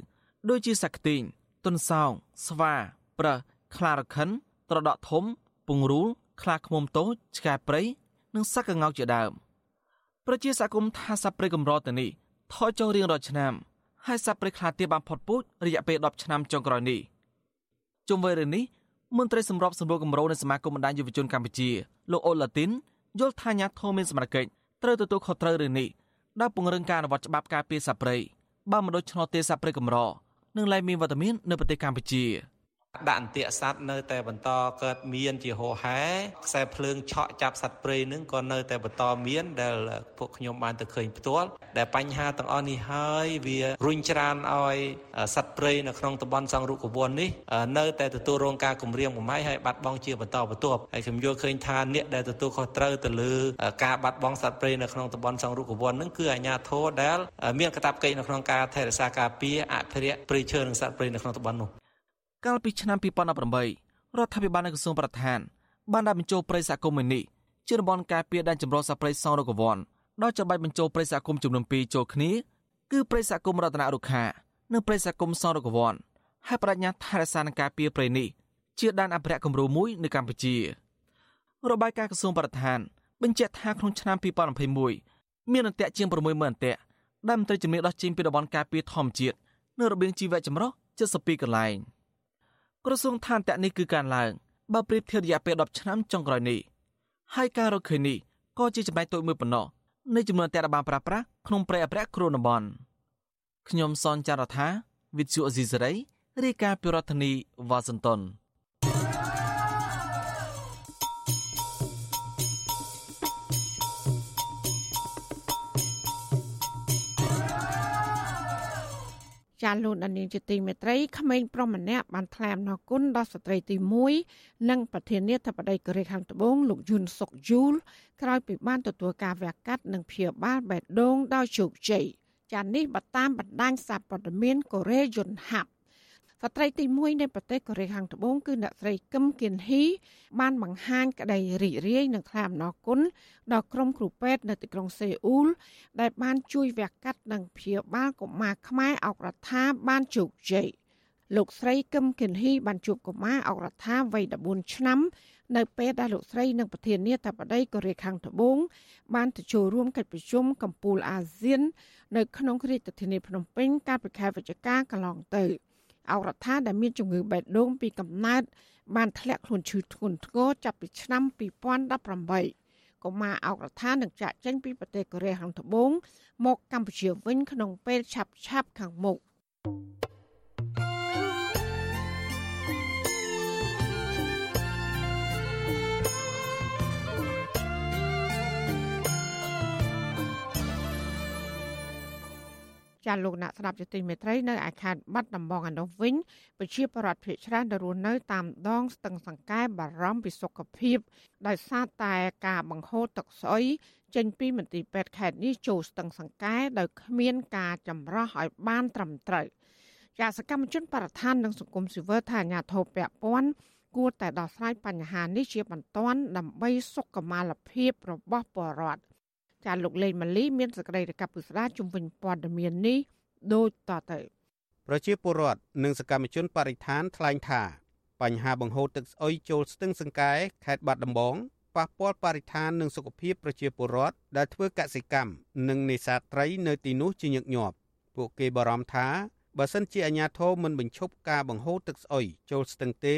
ដូចជាសក្ទីងទុនសោងស្វាប្រើសខ្លារខិន ត្រដក់ធំ ពងរូលខ្លាឃ្មុំតូចឆ្កែព្រៃនិងសត្វកង្កោកជាដើមប្រជាសកម្មថាសត្វព្រៃកម្រទៅនេះថយចុះរៀងរាល់ឆ្នាំហើយសត្វព្រៃខ្លាទៀតបានផុតពូជរយៈពេល10ឆ្នាំចុងក្រោយនេះជុំវិញរឿងនេះមន្ត្រីសម្របសម្រួលគម្រោងនៃសមាគមបណ្ដាញយុវជនកម្ពុជាលោកអូឡាទីនយល់ថាអាញាធមមានសមត្ថកិច្ច ត្រូវទទួលខុសត្រូវរឿងនេះដោយពង្រឹងការអនុវត្តច្បាប់ការពារសត្វព្រៃបើមិនដូចឆ្នោតទេសត្វព្រៃកម្រនឹងលែងមានវត្តមាននៅប្រទេសកម្ពុជា ដាក់អន្ទាក់សัตว์នៅតែបន្តកើតមានជាហោហែខ្សែភ្លើងឆក់ចាប់សត្វព្រៃនឹងក៏នៅតែបន្តមានដែលពួកខ្ញុំបានទៅឃើញផ្ទាល់ដែលបញ្ហាទាំងអស់នេះហើយវារុញច្រានឲ្យសត្វព្រៃនៅក្នុងតំបន់សង្រុកវ័ននេះនៅតែទទួលរងការគំរាមកំហែងហើយបាត់បង់ជាបន្តបន្ទាប់ហើយខ្ញុំយល់ឃើញថាអ្នកដែលទទួលខុសត្រូវទៅលើការបាត់បង់សត្វព្រៃនៅក្នុងតំបន់សង្រុកវ័ននឹងគឺអាជ្ញាធរដែលមានកាតព្វកិច្ចនៅក្នុងការថែរក្សាការពារអភិរក្សព្រៃឈើនិងសត្វព្រៃនៅក្នុងតំបន់នោះ កាលពីឆ្នាំ2018រដ្ឋាភិបាលនៃក្រសួងបរិស្ថានបានដាក់បញ្ចូលព្រៃសហគមន៍នេះជាតំបន់ការពារដែនជម្រកសត្វព្រៃសងរកវ័នដោយចាំបាច់បញ្ចូលព្រៃសហគមន៍ចំនួន2ចូលគ្នាគឺព្រៃសហគមន៍រតនរុក្ខានិងព្រៃសហគមន៍សងរកវ័នហើយបដិញ្ញាថែរក្សានិងការពារព្រៃនេះជាដែនអភិរក្សគំរូមួយនៅកម្ពុជារបាយការណ៍ក្រសួងបរិស្ថានបញ្ជាក់ថាក្នុងឆ្នាំ2021មានអន្ទាក់ជាង60000អន្ទាក់ដែលមន្ត្រីជំនាញដោះចេញពីតំបន់ការពារធម្មជាតិនៅរបៀងជីវៈចម្រុះ72កន្លែង។ ក្រសួងឋានតៈនេះគឺការឡើងបើប្រៀបធៀបរយៈពេល10ឆ្នាំចុងក្រោយនេះហើយការរកឃើញនេះក៏ជាចំណែកតូចមួយប៉ុណ្ណោះនៃចំនួនតែបានប្រាស្រ័យក្នុងព្រៃអភិរក្សគ្រោះតំបន់ខ្ញុំសនចាររថាវិទ្យុអេស៊ីសរ៉ៃរាយការណ៍ពីរដ្ឋធានីវ៉ាស៊ីនតោន ចាលោកដានីងជាទីមេត្រីក្មេងប្រុសម្នាក់បានថ្លែងអំណរគុណដល់ស្ត្រីទី1និងប្រធានាធិបតីកូរ៉េខាងត្បូងលោកយុនសុកយូលក្រោយពីបានទទួលការវះកាត់និងព្យាបាលបេះដូងដោយជោគជ័យចានេះបតាមបណ្ដាញសារព័ត៌មានកូរ៉េយុនហាប់ ស្ត្រីទី1នៃប្រទេសកូរ៉េខាងត្បូងគឺអ្នកស្រីគឹមគៀនហ៊ីបានបង្ហាញក្តីរីករាយនិងថ្លែងអំណរគុណដល់ក្រុមគ្រូពេទ្យនៅទីក្រុងសេអ៊ូល ដែលបានជួយវះកាត់និងព្យាបាលកុមារខ្មែរអុករដ្ឋាបានជោគជ័យលោកស្រីគឹមគៀនហ៊ីបានជួបកុមារអុករដ្ឋាវ័យ14ឆ្នាំនៅពេលដែលលោកស្រីនិងប្រធានាធិបតីកូរ៉េខាងត្បូងបានទៅចូលរួមកិច្ចប្រជុំកំពូលអាស៊ាន នៅក្នុងរាជធានីភ្នំពេញកាលពីខែវិច្ឆិកាកន្លងទៅ។ អរដ្ឋាដែលមានជំងឺបេះដូងពីកំណើតបានធ្លាក់ខ្លួនឈឺធ្ងន់ធ្ងរចាប់ពីឆ្នាំ2018កុមារអោករដ្ឋានឹងចាក់ចេញពីប្រទេសកូរ៉េខាងត្បូងមកកម្ពុជាវិញក្នុងពេលឆាប់ឆាប់ខាងមុខ។ ចាលោកអ្នកស្ដាប់ជាទីមេត្រីនៅឯខេត្តបាត់ដំបងឯនោះវិញប្រជាពលរដ្ឋភៀសច្រើនដែលរស់នៅតាមដងស្ទឹងសង្កែបារម្ភពីសុខភាពដោយសារតែការបង្ហូរទឹកស្អុយចេញពីមន្ទីរពេទ្យខេត្តនេះចូលស្ទឹងសង្កែដោយគ្មានការចម្រោះឲ្យបានត្រឹមត្រូវជាសកម្មជនបរិស្ថាននិងសង្គមស៊ីវិលថាអាញាធិបពពាន់គួរតែដោះស្រាយបញ្ហានេះជាបន្ទាន់ដើម្បីសុខុមាលភាពរបស់ពលរដ្ឋ ចាលោកលេងម៉ាលីមានសេចក្តីរាយការណ៍ពុស្ដាជំវិញព័ត៌មាននេះដូចតទៅប្រជាពលរដ្ឋនិងសកម្មជនបរិស្ថានថ្លែងថាបញ្ហាបង្ហូរទឹកស្អុយចូលស្ទឹងសង្កែខេត្តបាត់ដំបងប៉ះពាល់បរិស្ថាននិងសុខភាពប្រជាពលរដ្ឋដែលធ្វើកសិកម្មនិងនេសាទត្រីនៅទីនោះជាញឹកញាប់ពួកគេបារម្ភថាបើសិនជាអាជ្ញាធរមិនបញ្ឈប់ការបង្ហូរទឹកស្អុយចូលស្ទឹងទេ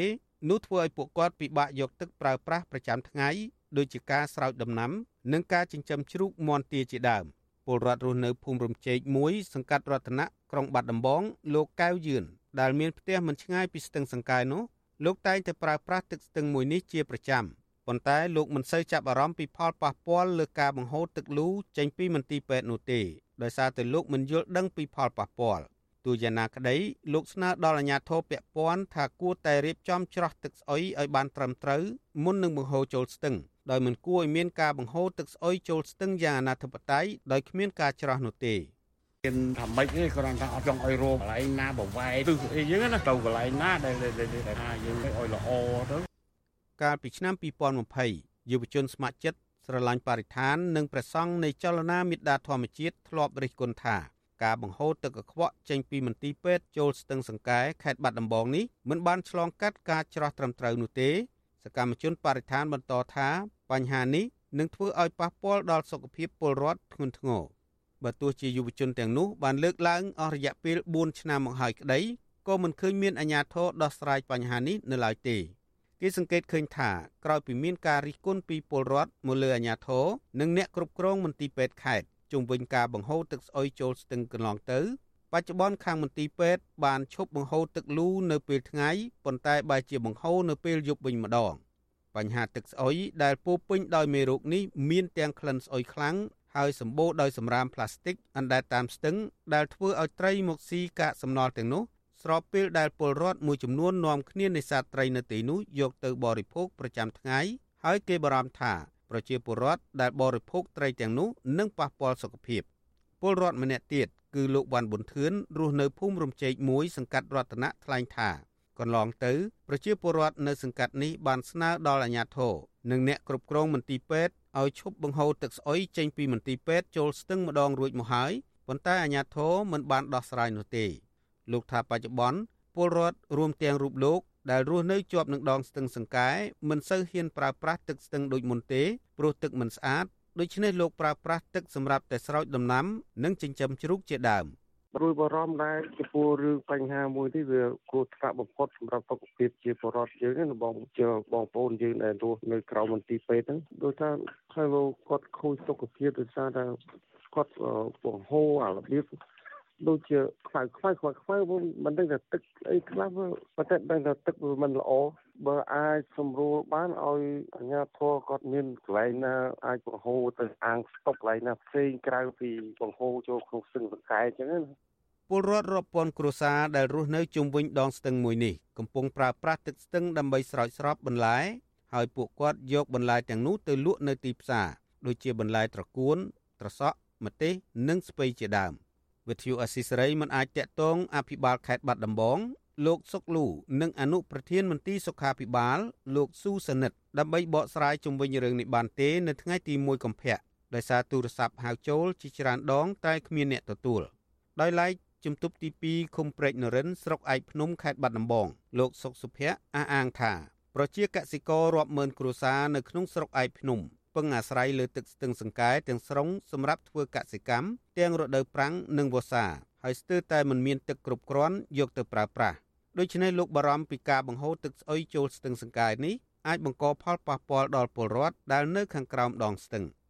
នោះធ្វើឲ្យពួកគាត់ពិបាកយកទឹកប្រើប្រាស់ប្រចាំថ្ងៃ ដូចជាការស្រោចដំណាំ និងការចិញ្ចឹមជ្រូកមាន់ទាជាដើមពលរដ្ឋរស់នៅភូមិរំជែក1សង្កាត់រតនៈក្រុងបាត់ដំបងលោកកៅយឿនដែលមានផ្ទះមិនឆ្ងាយពីស្ទឹងសង្កែនោះលោកតែងតែប្រើប្រាស់ទឹកស្ទឹងមួយនេះជាប្រចាំប៉ុន្តែលោកមិនសូវចាប់អារម្មណ៍ពីផលប៉ះពាល់លើការបង្ហូរទឹកលូចេញពីមន្ទីរពេទ្យនោះទេដោយសារតែលោកមិនយល់ដឹងពីផលប៉ះពាល់ ទោះយ៉ាងណាក្តីលោកស្នើដល់អាជ្ញាធរពាក់ព័ន្ធថាគួរតែរៀបចំច្រោះទឹកស្អុយឲ្យបានត្រឹមត្រូវមុននឹងបង្ហូរចូលស្ទឹងដោយមិនគួរឲ្យមានការបង្ហូរទឹកស្អុយចូលស្ទឹងយ៉ាងអនាធិបតេយ្យដោយគ្មានការច្រោះនោះទេមានថាម៉េចទេគ្រាន់តែអត់ចង់ឲ្យរកកន្លែងណាបវ៉ែទិសអីចឹងណាទៅកន្លែងណាដែលថាយើងឲ្យល្អទៅកាលពីឆ្នាំ2020យុវជនស្ម័គ្រចិត្តស្រឡាញ់បរិស្ថាននិងព្រះសង្ឃនៃចលនាមេត្តាធម្មជាតិធ្លាប់រិះគន់ថា ការបង្ហូរទឹកកខ្វក់ចេញពីមន្ទីរពេទ្យចូលស្ទឹងសង្កែខេត្តបាត់ដំបងនេះមិនបានឆ្លងកាត់ការច្រោះត្រឹមត្រូវនោះទេសកម្មជនបរិស្ថានបន្តថាបញ្ហានេះនឹងធ្វើឲ្យប៉ះពាល់ដល់សុខភាពពលរដ្ឋធ្ងន់ធ្ងរបើទោះជាយុវជនទាំងនោះបានលើកឡើងអស់រយៈពេល4ឆ្នាំមកហើយក្តីក៏មិនឃើញមានអាជ្ញាធរដោះស្រាយបញ្ហានេះនៅឡើយទេគេសង្កេតឃើញថាក្រោយពីមានការរិះគន់ពីពលរដ្ឋមកលើអាជ្ញាធរនិងអ្នកគ្រប់គ្រងមន្ទីរពេទ្យខេត្ត ជុំវិញការបង្ហូរទឹកស្អុយចូលស្ទឹងកន្លងទៅបច្ចុប្បន្នខាងមន្ទីរពេទ្យបានឈប់បង្ហូរទឹកលូនៅពេលថ្ងៃប៉ុន្តែបែរជាបង្ហូរនៅពេលយប់វិញម្ដងបញ្ហាទឹកស្អុយដែលពោពេញដោយមេរោគនេះមានទាំងក្លិនស្អុយខ្លាំងហើយសម្បូរដោយសម្រាមផ្លាស្ទិកអណ្ដែតតាមស្ទឹងដែលធ្វើឲ្យត្រីមកស៊ីកាកសំណល់ទាំងនោះស្របពេលដែលពលរដ្ឋមួយចំនួននាំគ្នានេសាទត្រីនៅទីនោះយកទៅបរិភោគប្រចាំថ្ងៃហើយគេបារម្ភថា ប្រជាពលរដ្ឋដែលបរិភោគត្រីទាំងនោះនឹងប៉ះពាល់សុខភាពពលរដ្ឋម្នាក់ទៀតគឺលោកវ៉ាន់ប៊ុនធឿនរស់នៅភូមិរំជែក1សង្កាត់រតនៈថ្លែងថាកន្លងទៅប្រជាពលរដ្ឋនៅសង្កាត់នេះបានស្នើដល់អាជ្ញាធរនិងអ្នកគ្រប់គ្រងមន្ទីរពេទ្យឲ្យឈប់បង្ហូរទឹកស្អុយចេញពីមន្ទីរពេទ្យចូលស្ទឹងម្ដងរួចមកហើយប៉ុន្តែអាជ្ញាធរមិនបានដោះស្រាយនោះទេលោកថាបច្ចុប្បន្នពលរដ្ឋរួមទាំងរូបលោក ដែលរស់នៅជាប់នឹងដងស្ទឹងសង្កែមិនសូវហ៊ានប្រើប្រាស់ទឹកស្ទឹងដូចមុនទេព្រោះទឹកមិនស្អាតដូច្នេះលោកប្រើប្រាស់ទឹកសម្រាប់តែស្រោចដំណាំ និងចិញ្ចឹមជ្រូកជាដើម។រួយបារម្ភដែរចំពោះរឿងបញ្ហាមួយនេះវាគ្រោះថ្នាក់បំផុតសម្រាប់សុខភាពជាពលរដ្ឋយើងណាបងជាបងប្អូនយើងដែលរស់នៅក្រៅមន្ទីរពេទ្យហ្នឹងដោយថាហើយគាត់ខូចសុខភាពដោយសារតែគាត់បង្ហូរអារបៀប ដូចជាខ្វៅខ្វៅខ្វៅខ្វៅមិនដឹងថាទឹកអីខ្លះប៉ុន្តែដឹងថាទឹកវាមិនល្អបើអាចសម្រួលបានឲ្យអាជ្ញាធរគាត់មានកន្លែងណាអាចបង្ហូរទៅអាងស្តុកកន្លែងណាផ្សេងក្រៅពីបង្ហូរចូលក្នុងស្ទឹងសង្កែអញ្ចឹងណាពលរដ្ឋរាប់ពាន់គ្រួសារដែលរស់នៅជុំវិញដងស្ទឹងមួយនេះកំពុងប្រើប្រាស់ទឹកស្ទឹងដើម្បីស្រោចស្រពបន្លែហើយពួកគាត់យកបន្លែទាំងនោះទៅលក់នៅទីផ្សារដូចជាបន្លែត្រកួនត្រសក់ម្ទេសនិងស្ពៃជាដើម វិទ្យុអស៊ីសេរីមិនអាចតាក់ទងអភិបាលខេត្តបាត់ដំបងលោកសុកលូនិងអនុប្រធានមន្ទីរសុខាភិបាល លោកស៊ូសនិតដើម្បីបកស្រាយជុំវិញរឿងនេះបានទេនៅថ្ងៃទី1កុម្ភៈដោយសារទូរស័ព្ទហៅចូលជាច្រើនដងតែគ្មានអ្នកទទួលដោយឡែកជំទប់ទី2ឃុំព្រែកនរិនស្រុកឯកភ្នំខេត្តបាត់ដំបងលោកសុកសុភ័ក្រអះអាងថា ប្រជាកសិកររាប់ម៉ឺនគ្រួសារនៅក្នុងស្រុកឯកភ្នំ ពឹងអាស្រ័យលើទឹកស្ទឹងសង្កែទាំងស្រុងសម្រាប់ធ្វើកសិកម្មទាំងរដូវប្រាំងនិងវស្សាហើយស្ទើរតែមិនមានទឹកគ្រប់គ្រាន់យកទៅប្រើប្រាស់ដូច្នេះលោកបារម្ភពីការបង្ហូរទឹកស្អុយចូលស្ទឹងសង្កែនេះអាចបង្កផលប៉ះពាល់ដល់ពលរដ្ឋដែលនៅខាងក្រោមដងស្ទឹង។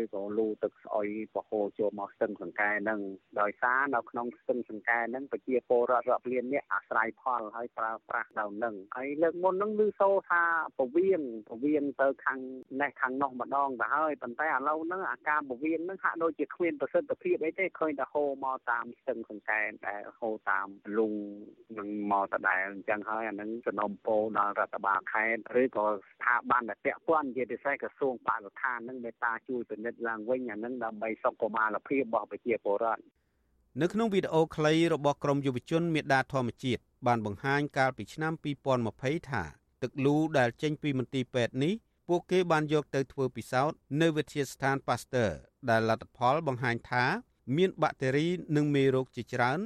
ឬក៏លូទឹកស្អុយបរហូរចូលមកស្ទឹងសង្កែហ្នឹងដោយសារនៅក្នុងស្ទឹងសង្កែហ្នឹងប្រជាពលរដ្ឋរាប់លាននេះអាស្រ័យផលហើយប្រើប្រាស់ដល់ហ្នឹងហើយលើកមុនហ្នឹងឮសូរថាពវៀនពវៀនទៅខាងនេះខាងនោះម្ដងទៅហើយប៉ុន្តែឥឡូវហ្នឹងអាការពវៀនហ្នឹងហាក់ដូចជាគ្មានប្រសិទ្ធភាពអីទេឃើញតែហូរមកតាមស្ទឹងសង្កែដែលហូរតាមលូនឹងមកដដែលអញ្ចឹងហើយអាហ្នឹងសំណុំពោដល់រដ្ឋបាលខេត្តឬក៏ស្ថាប័នដែលពាក់ព័ន្ធជាពិសេសក្រសួងបរិស្ថានហ្នឹងមេត្តាជួយពិនិត្យឡើងវិញអានឹងដើម្បីសុខុមាលភាពរបស់ប្រជាពលរដ្ឋនៅក្នុងវីដេអូខ្លីរបស់ក្រមយុវជនមេដាធម្មជាតិបានបង្ហាញកាលពីឆ្នាំ2020ថា ទឹកលូដែលចេញពីមន្ទីរពេទ្យនេះពួកគេបានយកទៅធ្វើពិសោធន៍នៅវិទ្យាស្ថាន Pasteur ដែលលទ្ធផលបង្ហាញថា មានបាក់តេរីនិងមេរោគជាច្រើន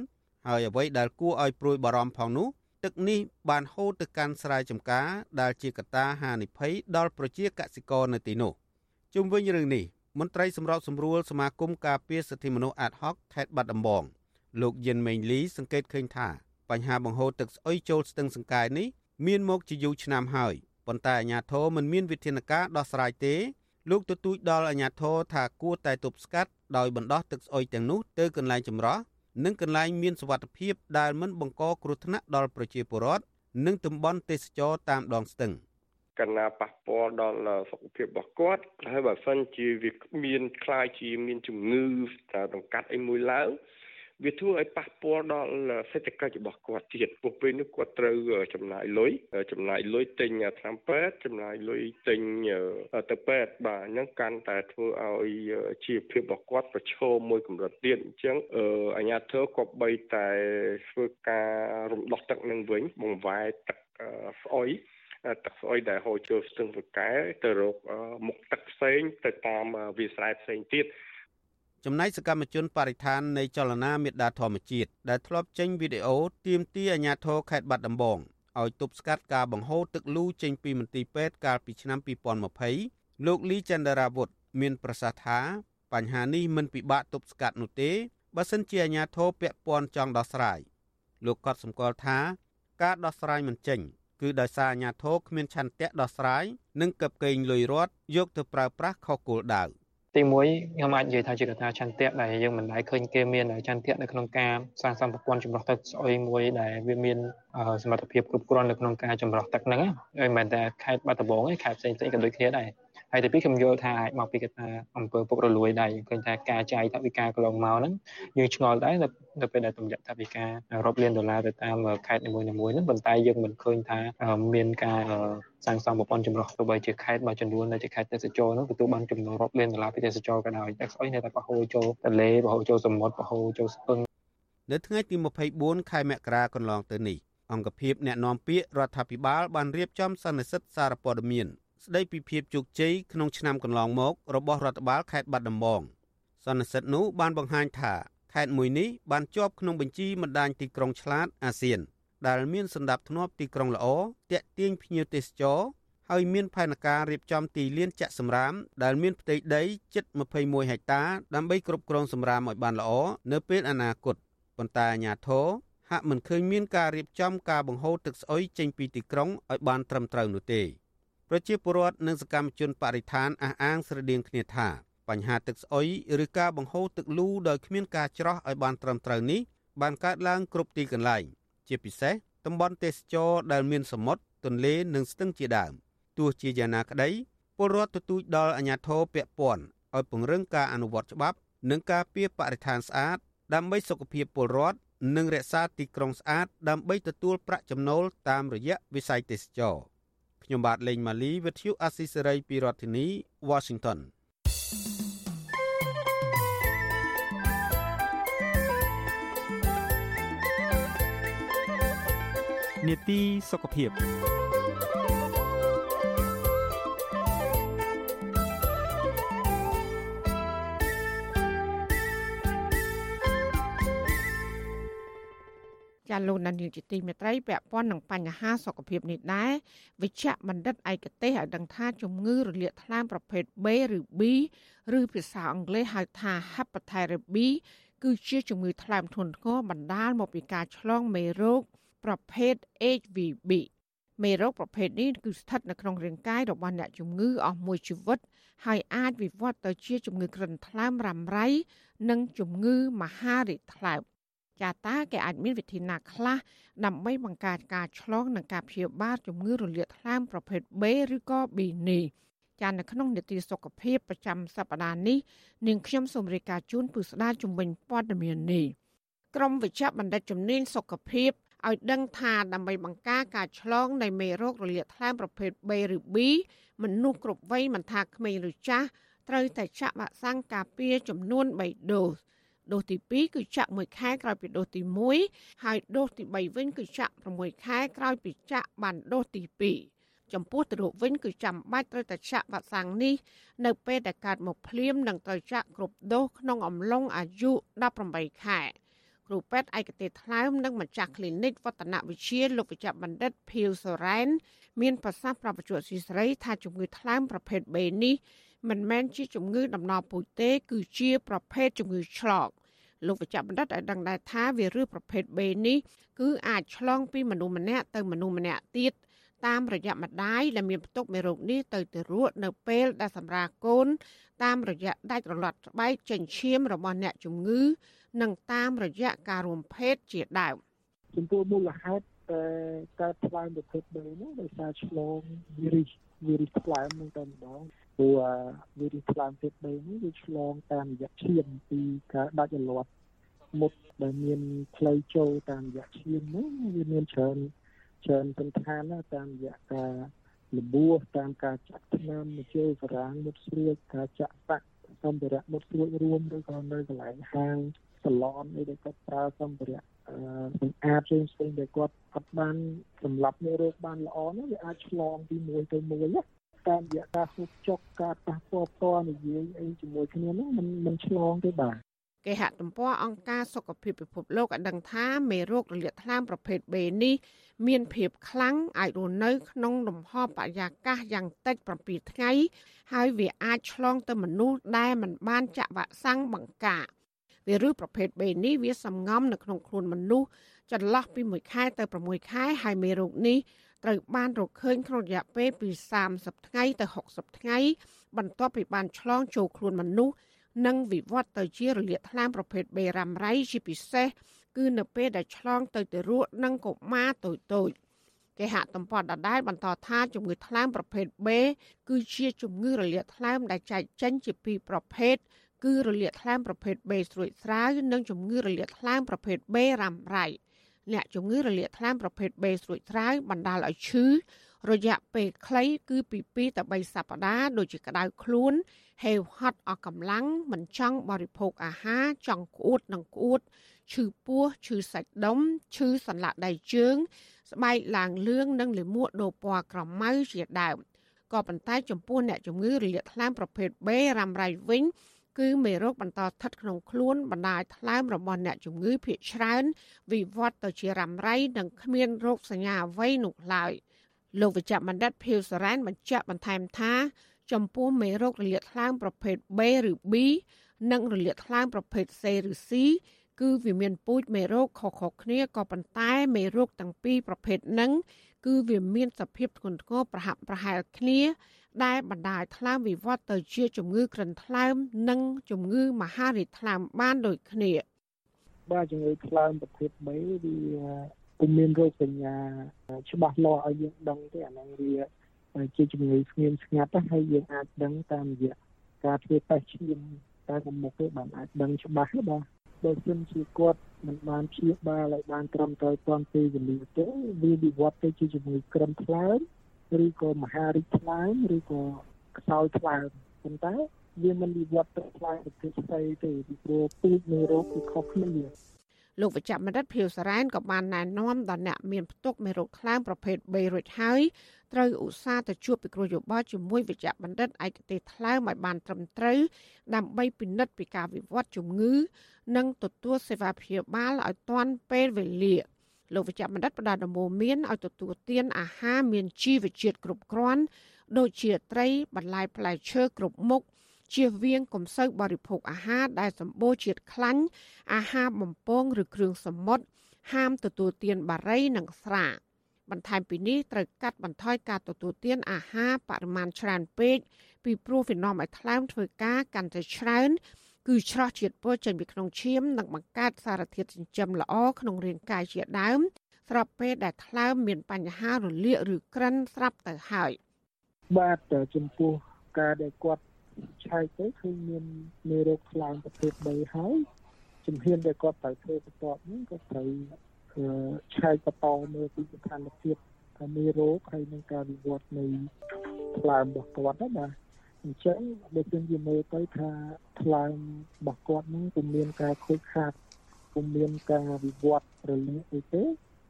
ហើយអ្វីដែលគួរឲ្យព្រួយបារម្ភផងនោះទឹកនេះបានហូរទៅកាន់ស្រែចម្ការដែលជាកត្តាហានិភ័យដល់ប្រជាកសិករនៅទីនោះជុំវិញរឿងនេះ មន្ត្រីសម្របសម្រួលសមាគមការពារសិទ្ធិមនុស្សអាតហុកខេត្តបាត់ដំបងលោកយិនមេងលីសង្កេតឃើញថាបញ្ហាបង្ហូរទឹកស្អុយចូលស្ទឹងសង្កែនេះមានមកជាយូរឆ្នាំហើយប៉ុន្តែអាជ្ញាធរមិនមានវិធានការដោះស្រាយទេលោកទទូចដល់អាជ្ញាធរថាគួរតែទប់ស្កាត់ដោយបណ្ដោះទឹកស្អុយទាំងនោះទៅកន្លែងចម្រោះនិងកន្លែងមានសុវត្ថិភាពដែលមិនបង្កគ្រោះថ្នាក់ដល់ប្រជាពលរដ្ឋនិងតំបន់ទេសចរតាមដងស្ទឹង។ កណ្ណាប៉ះពាល់ដល់សុខភាពរបស់គាត់ហើយបើសិនជាវាមានខ្លាយជាមានជំងឺតែដង្កាត់អីមួយឡើងវាធ្វើឲ្យប៉ះពាល់ដល់សេដ្ឋកិច្ចរបស់គាត់ទៀតពួកពេលនេះគាត់ត្រូវចំណាយលុយចំណាយលុយទិញថ្នាំពេទ្យចំណាយលុយទិញទៅពេទ្យបាទអញ្ចឹងកាន់តែធ្វើឲ្យជីវភាពរបស់គាត់ប្រឈមមួយកម្រិតទៀតអញ្ចឹងអាញាធិរក៏បីតែធ្វើការរំដោះទឹកនឹងវិញបង្វែរទឹកស្អុយ ទឹកស្អុយដែលហូរចូលស្ទឹងសកែទៅរកមុខទឹកផ្សេងទៅតាមវាលស្រែផ្សេងទៀតចំណែកសកម្មជនបរិស្ថាននៃចលនាមេដាធម្មជាតិដែលធ្លាប់ចេញវីដេអូទាមទារអាជ្ញាធរខេត្តបាត់ដំបងឲ្យទប់ស្កាត់ការបង្ហូរទឹកលូចេញពីមន្ទីរពេទ្យកាលពីឆ្នាំ2020លោកលីចន្ទរាវុធមានប្រសាសន៍ថាបញ្ហានេះមិនពិបាកទប់ស្កាត់នោះទេបើសិនជាអាជ្ញាធរពាក់ព័ន្ធចង់ដោះស្រាយលោកក៏សម្គាល់ថាការដោះស្រាយមិនចេញ គឺដោយសារអាញាធរគ្មានឆន្ទៈដោះស្រាយនិងកឹបកេងលុយរត់យកទៅប្រើប្រាស់ខុសគោលដៅទីមួយខ្ញុំអាចនិយាយថាជាកត្តាឆន្ទៈដែលយើងមិនដែលឃើញគេមានឆន្ទៈនៅក្នុងការសាងសង់ប្រព័ន្ធចម្រោះទឹកស្អុយមួយដែលវាមានសមត្ថភាពគ្រប់គ្រាន់នៅក្នុងការចម្រោះទឹកហ្នឹងហើយមិនមែនតែខេត្តបាត់ដំបងទេខេត្តផ្សេងៗក៏ដូចគ្នាដែរ ហើយទីពីរខ្ញុំយល់ថាអាចមកពីកត្តាអង្គើពុករលួយដែរឃើញថាការចាយថវិកាកន្លងមកហ្នឹងយើងឆ្ងល់ដែរនៅពេលដែលទម្លាក់ថវិការាប់លានដុល្លារទៅតាមខេត្តនីមួយៗហ្នឹងប៉ុន្តែយើងមិនឃើញថាមានការសាងសង់ប្រព័ន្ធចម្រោះទោះបីជាខេត្តមួយចំនួនដែលជាខេត្តទេសចរហ្នឹងទទួលបានចំណូលរាប់លានដុល្លារពីទេសចរក៏ដោយតែស្អុយនៅតែបរហូរចូលទន្លេបរហូរចូលសមុទ្របរហូរចូលស្ទឹងនៅថ្ងៃទី24ខែមករាកន្លងទៅនេះអង្គភាពអ្នកណែនាំពាក្យរដ្ឋាភិបាលបានរៀបចំសន្និសីទសារព័ត៌មាន ស្ដីពីភាពជោគជ័យក្នុងឆ្នាំកន្លងមក របស់រដ្ឋបាលខេត្តបាត់ដំបងសន្និសីទនោះបានបង្ហាញថាខេត្តមួយនេះបានជាប់ក្នុងបញ្ជីបណ្ដាញទីក្រុងឆ្លាតអាស៊ាន ដែលមានសន្តាប់ធ្នាប់ទីក្រុងល្អតាក់ទាញភ្ញៀវទេសចរហើយមានផែនការរៀបចំទីលានចាក់សំរាមដែលមានផ្ទៃដីជិត21ហិកតាដើម្បីគ្រប់គ្រងសំរាមឲ្យបានល្អនៅពេលអនាគតប៉ុន្តែអាជ្ញាធរហាក់មិនឃើញមានការរៀបចំការបង្ហូរទឹកស្អុយចេញពីទីក្រុងឲ្យបានត្រឹមត្រូវនោះទេ ប្រជាពលរដ្ឋនិងសកម្មជនបរិស្ថានអះអាងស្រដៀងគ្នាថាបញ្ហាទឹកស្អុយឬការបង្ហូរទឹកលូដោយគ្មានការច្រោះឲ្យបានត្រឹមត្រូវនេះបានកើតឡើងគ្រប់ទីកន្លែងជាពិសេសតំបន់ទេសចរដែលមានសមុទ្រទន្លេនិងស្ទឹងជាដើមទោះជាយ៉ាងណាក្តីពលរដ្ឋទទូចដល់អាជ្ញាធរពាក់ព័ន្ធឲ្យពង្រឹងការអនុវត្តច្បាប់និងការពារបរិស្ថានស្អាតដើម្បីសុខភាពពលរដ្ឋនិងរក្សាទីក្រុងស្អាតដើម្បីទទួលប្រាក់ចំណូលតាមរយៈវិស័យទេសចរ។ ខ្ញុំបាទលេងម៉ាលីវិទ្យុអាស៊ីសេរីពីរដ្ឋធានី Washington នេតិសុខភាព ចាលោកណានីជាទីមេត្រីពាក់ព័ន្ធនឹងបញ្ហាសុខភាពនេះដែរវិជ្ជបណ្ឌិតឯកទេសឲ្យដឹងថាជំងឺរលាកថ្លើមប្រភេទ B ឬ B ឬភាសាអង់គ្លេសហៅថា Hepatitis B គឺជាជំងឺថ្លើមធ្ងន់ធ្ងរបណ្ដាលមកពីការឆ្លងមេរោគប្រភេទ HVB មេរោគប្រភេទនេះគឺស្ថិតនៅក្នុងរាងកាយរបស់អ្នកជំងឺអស់មួយជីវិត ហើយអាចវិវត្តទៅជាជំងឺគ្រុនថ្លើមរ៉ាំរ៉ៃនិងជំងឺមហារីកថ្លើម ចាតើគេអាចមានវិធីណាខ្លះដើម្បីបង្ការការឆ្លងនិងការព្យាបាលជំងឺរលាកថ្លើមប្រភេទ B ឬក៏ B នេះចានៅក្នុងនីតិសុខភាពប្រចាំសប្តាហ៍នេះនាងខ្ញុំសូមរាយការណ៍ជូនពុស្ដាជំនាញព័ត៌មាននេះក្រមវិជ្ជបណ្ឌិតជំនាញសុខភាពឲ្យដឹងថាដើម្បីបង្ការការឆ្លងនៃមេរោគរលាកថ្លើមប្រភេទ B ឬ B មនុស្សគ្រប់វ័យមិនថាក្មេងឬចាស់ត្រូវតែចាក់វ៉ាក់សាំងការពារចំនួន3ដូស ដូសទី2គឺចាក់1ខែក្រោយពីដូសទី1ហើយដូសទី3វិញគឺចាក់6ខែក្រោយពីចាក់បានដូសទី2ចំពោះទៅរកវិញគឺចាំបាច់ត្រូវតែចាក់វ៉ាក់សាំងនេះនៅពេលដែលកើតមកភ្លាមនិងត្រូវចាក់គ្រប់ដូសក្នុងអំឡុងអាយុ18ខែគ្រូពេទ្យឯកទេសថ្លើមនិងម្ចាស់ clinic វឌ្ឍនវិទ្យាលោកវិជ្ជបណ្ឌិតភីវសូរ៉ែនមានប្រសាសន៍ប្រាប់វិទ្យុស៊ីស្រីថាជំងឺថ្លើមប្រភេទ B នេះមិនមែនជាជំងឺដំណពូជទេ គឺជាប្រភេទជំងឺឆ្លង លោកវិជ្ជបណ្ឌិតឲ្យដឹងដែរថាវីរុសប្រភេទ B នេះគឺអាចឆ្លងពីមនុស្សម្នាក់ទៅមនុស្សម្នាក់ទៀតតាមរយៈម្ដាយដែលមានផ្ទុកមេរោគនេះទៅទារកនៅពេលដែលសម្រាលកូន តាមរយៈដាច់រលាត់ស្បែកចិញ្ចៀមរបស់អ្នកជំងឺ និងតាមរយៈការរួមភេទជាដើមចំពោះមូលហេតុតែកើតថ្លើមប្រភេទ B នោះដោយសារឆ្លងវីរុសវីរុសថ្លើមនឹងតែម្ដង ព្រោះវីរុសថ្លើមប្រភេទ B នេះវាឆ្លងតាមរយៈឈាមពីការដាច់រលាត់មុតដែលមានផ្លូវចូលតាមរយៈឈាមនោះវាមានច្រើនច្រើនសន្តានណាតាមរយៈការលបួសតាមការចាក់ថ្នាំមកជើសារាងមុតស្រួចការចាក់សាក់សម្ភារៈមុតស្រួចរួមឬក៏នៅកន្លែងហាងសាឡនអីដែលគាត់ប្រើសម្ភារៈសម្អាតផ្សេងផ្សេងដែលគាត់អត់បានសម្លាប់មេរោគបានល្អនោះវាអាចឆ្លងពីមួយទៅមួយណា តាមរយៈការហូបចុកការប៉ះពាល់ផ្ទាល់និយាយអីជាមួយគ្នានោះมันมันឆ្លងទេបាទគេហទំព័រអង្គការសុខភាពពិភពលោកឲ្យដឹងថាមេរោគរលាកថ្លើមប្រភេទ B នេះមានភាពខ្លាំងអាចរស់នៅក្នុងលំហបរិយាកាសយ៉ាងតិច7ថ្ងៃហើយវាអាចឆ្លងទៅមនុស្សដែលមិនបានចាក់វ៉ាក់សាំងបង្ការវីរុសប្រភេទ B នេះវាសំងំនៅក្នុងខ្លួនមនុស្សចន្លោះពី1ខែទៅ6ខែហើយមេរោគនេះ ត្រូវបានរកឃើញក្នុងរយៈពេលពី30ថ្ងៃទៅ60ថ្ងៃ បន្ទាប់ពីបានឆ្លងចូលខ្លួនមនុស្សនិងវិវត្តទៅជារលាកថ្លើមប្រភេទ B រ៉ាំរ៉ៃជាពិសេសគឺនៅពេលដែលឆ្លងទៅទារកនិងកុមារតូចតូចគេហទំព័រដដែលបន្តថាជំងឺថ្លើមប្រភេទ B គឺជាជំងឺរលាកថ្លើមដែលចែកចេញជាពីរប្រភេទគឺរលាកថ្លើមប្រភេទ B ស្រួយស្រាវនិងជំងឺរលាកថ្លើមប្រភេទ B រ៉ាំរ៉ៃ អ្នកជំងឺរលាកថ្លើមប្រភេទ B ស្រួយស្រាវបណ្ដាលឲ្យឈឺរយៈពេលខ្លីគឺពី2ទៅ3សប្តាហ៍ដូចជាក្តៅខ្លួនហេវហត់អស់កម្លាំងមិនចង់បរិភោគអាហារចង់ក្អួតនិងក្អួតឈឺពោះឈឺសាច់ដុំឈឺសន្លាក់ដៃជើង ស្បែកឡើងលឿងនិងលាមកដូរពណ៌ក្រមៅជាដើមក៏ប៉ុន្តែចំពោះអ្នកជំងឺរលាកថ្លើមប្រភេទ B រ៉ាំរ៉ៃវិញ គឺមេរោគបន្តស្ថិតក្នុងខ្លួនបណ្ដាលថ្លើមរបស់អ្នកជំងឺភាគច្រើន វិវត្តទៅជារ៉ាំរ៉ៃនិងគ្មានរោគសញ្ញាអ្វីនោះឡើយលោកវិជ្ជបណ្ឌិតភីវសរ៉ែនបញ្ជាក់បន្ថែមថាចំពោះមេរោគរលាកថ្លើមប្រភេទ B ឬ B និងរលាកថ្លើមប្រភេទ C ឬ C គឺវាមានពូជមេរោគខុសៗគ្នាក៏ប៉ុន្តែមេរោគទាំងពីរប្រភេទហ្នឹងគឺវាមានសភាពធ្ងន់ធ្ងរប្រហាក់ប្រហែលគ្នា ដែលបណ្ដាលថ្លើមវិវត្តទៅជាជំងឺក្រិនថ្លើម និងជំងឺមហារីកថ្លើមបានដូចគ្នាបាទជំងឺថ្លើមប្រភេទ3វាពុំមានរោគសញ្ញាច្បាស់លាស់ឲ្យយើងដឹងទេអាហ្នឹងវាជាជំងឺស្ងៀមស្ងាត់ហើយយើងអាចដឹងតាមរយៈការធ្វើតេស្តឈាមតែកុំមុខទេបានអាចដឹងច្បាស់បាទបើសិនជាគាត់មិនបានព្យាបាលឲ្យបានត្រឹមត្រូវតាមពេលវេលាទេវាវិវត្តទៅជាជំងឺក្រិនថ្លើម ឬក៏មហារីកថ្លើមឬក៏ខ្សោយថ្លើមប៉ុន្តែវាមិនវិវត្តទៅថ្លើមប្រភេទផ្សេងទេពីព្រោះពូជនៃរោគគឺខុសគ្នាលោកវិជ្ជបណ្ឌិតភៀវសារ៉ែនក៏បានណែនាំដល់អ្នកមានផ្ទុកមេរោគថ្លើមប្រភេទ B រួចហើយត្រូវឧស្សាហ៍ទៅជួបពិគ្រោះយោបល់ជាមួយវិជ្ជបណ្ឌិតឯកទេសថ្លើមឲ្យបានត្រឹមត្រូវដើម្បីពិនិត្យពីការវិវត្តជំងឺ និងទទួលសេវាព្យាបាលឲ្យទាន់ពេលវេលា លោកវិជ្ជបណ្ឌិតផ្ដល់ដំបូន្មានឲ្យទទួលទានអាហារមានជីវជាតិគ្រប់គ្រាន់ ដូចជាត្រីបន្លែផ្លែឈើគ្រប់មុខជៀសវាងកុំសូវបរិភោគអាហារដែលសម្បូរជាតិខ្លាញ់អាហារបំពងឬគ្រឿងសមុទ្រហាមទទួលទានបារីនិងស្រាបន្ថែមពីនេះត្រូវកាត់បន្ថយការទទួលទានអាហារបរិមាណច្រើនពេកពីព្រោះវានាំឲ្យថ្លើមធ្វើការកាន់តែច្រើន គឺឆ្លោះជាតិពុលចេញពីក្នុងឈាមនិងបង្កើតសារធាតុចិញ្ចឹមល្អក្នុងរាងកាយជាដើមស្របពេលដែលថ្លើមមានបញ្ហារលាកឬក្រិនស្រាប់ទៅហើយបាទចំពោះការដែលគាត់ឆែកទៅគឺមានមេរោគថ្លើមប្រភេទ3ហើយជំហានដែលគាត់ត្រូវធ្វើបន្ទាប់នេះក៏ត្រូវឆែកបន្តមើលពីស្ថានភាពមេរោគហើយនឹងការវិវត្តនៃថ្លើមរបស់គាត់ណាបាទ អញ្ចឹងបើយើងនិយាយមើលទៅថាថ្លើមរបស់គាត់នឹងពុំមានការខូចខាតពុំមានការវិវត្តរលាកអីទេ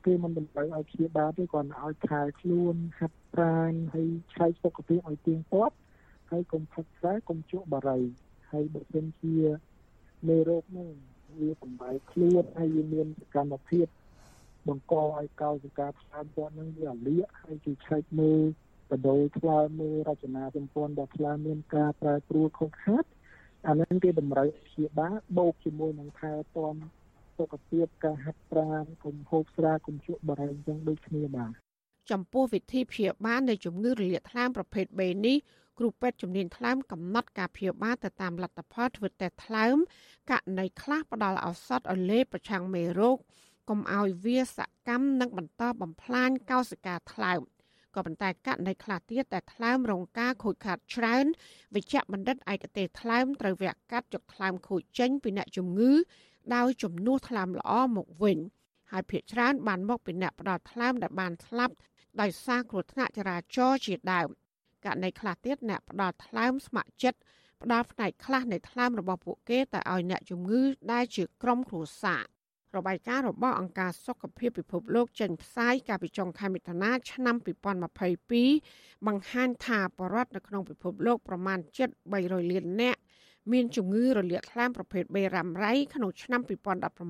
គេមិនតម្រូវឲ្យព្យាបាលទេគាត់ឲ្យខែខ្លួនហាត់ប្រាណហើយឆែកសុខភាពឲ្យទៀងទាត់ហើយកុំផឹកស្រាកុំជក់បារីហើយបើសិនជាមេរោគនោះវាបំបែកខ្លួនហើយវាមានសកម្មភាពបង្កឲ្យកោសិកាផ្សាយគាត់នឹងវាលាកហើយគេឆែកមើល បដូរថ្លើមមើលរចនាសម្ព័ន្ធរបស់ថ្លើមមានការប្រែប្រួលខុសខាតអានឹងគេតម្រូវព្យាបាលបូកជាមួយនឹងថែទាំសុខភាពការហាត់ប្រាណកុំហូបស្រាកុំជក់បារីអញ្ចឹងដូចគ្នាបាទចំពោះវិធីព្យាបាលនៃជំងឺរលាកថ្លើមប្រភេទ B នេះគ្រូពេទ្យជំនាញថ្លើមកំណត់ការព្យាបាលទៅតាមលទ្ធផលធ្វើតេស្តថ្លើមករណីខ្លះផ្ដល់ឱសថឲ្យលេបប្រឆាំងមេរោគកុំឲ្យវាសកម្មនិងបន្តបំផ្លាញកោសិកាថ្លើម ក៏ប៉ុន្តែករណីខ្លះទៀតដែលថ្លើមរងការខូចខាតច្រើនវិជ្ជបណ្ឌិតឯកទេសថ្លើមត្រូវវះកាត់ចុកថ្លើមខូចចេញពីអ្នកជំងឺដោយជំនួសថ្លើមល្អមកវិញហើយភ្នាក់ច្រើនបានមកពីអ្នកផ្ដល់ថ្លើមដែលបានស្លាប់ដោយសារគ្រោះថ្នាក់ចរាចរណ៍ជាដើមករណីខ្លះទៀតអ្នកផ្ដល់ថ្លើមស្ម័គ្រចិត្តផ្ដល់ផ្នែកខ្លះនៃថ្លើមរបស់ពួកគេទៅឲ្យអ្នកជំងឺដែលជាក្រុមគ្រួសារ របាយការណ៍របស់អង្គការសុខភាពពិភពលោកចេញផ្សាយកាលពីចុងខែមិថុនាឆ្នាំ2022បង្ហាញថាបរិវត្តនៅក្នុងពិភពលោកប្រមាណ7.3លាននាក់មានជំងឺរលាកថ្លើមប្រភេទ B រ៉ាំរ៉ៃក្នុងឆ្នាំ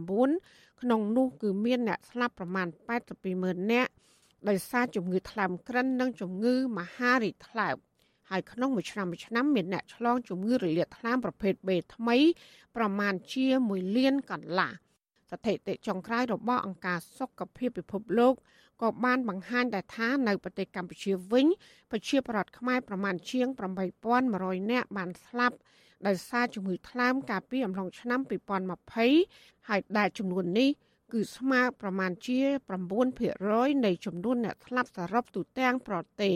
2019ក្នុងនោះគឺមានអ្នកស្លាប់ប្រមាណ82ម៉ឺននាក់ដោយសារជំងឺថ្លើមក្រិននិងជំងឺមហារីកថ្លើមហើយក្នុងមួយឆ្នាំមួយឆ្នាំមានអ្នកឆ្លងជំងឺរលាកថ្លើមប្រភេទ B ថ្មី ប្រមាណជា1លានកន្លះ ស្ថិតិចុងក្រោយរបស់អង្គការសុខភាពពិភពលោកក៏បានបង្ហាញដែរថានៅប្រទេសកម្ពុជាវិញប្រជាពលរដ្ឋខ្មែរប្រមាណជាង8100នាក់បានស្លាប់ដោយសារជំងឺថ្លើមកាលពីអំឡុងឆ្នាំ2020ហើយដែលចំនួននេះគឺស្មើប្រមាណជា9%នៃចំនួនអ្នកស្លាប់សរុបទូទាំងប្រទេស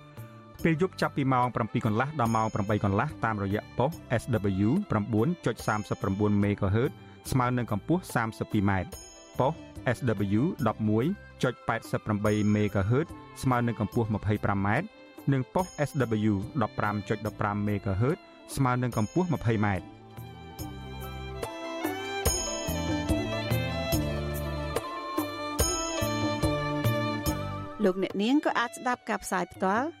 ពេលយប់ចាប់ពីម៉ោង7កន្លះដល់ម៉ោង8កន្លះតាមរយៈប៉ុស SW 9.39 MHz ស្មើនឹងកម្ពស់ 32m ប៉ុស SW 11.88 MHz ស្មើនឹងកម្ពស់ 25m និងប៉ុស SW 15.15 MHz ស្មើនឹងកម្ពស់ 20m លោកអ្នកនាងក៏អាចស្ដាប់ការផ្សាយផ្ទាល់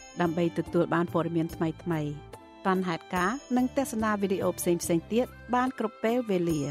ដើម្បីទទួលបានព័ត៌មានថ្មីៗបានហេតុការនិងទស្សនាវីដេអូផ្សេងៗទៀតបានគ្រប់ពេលវេលា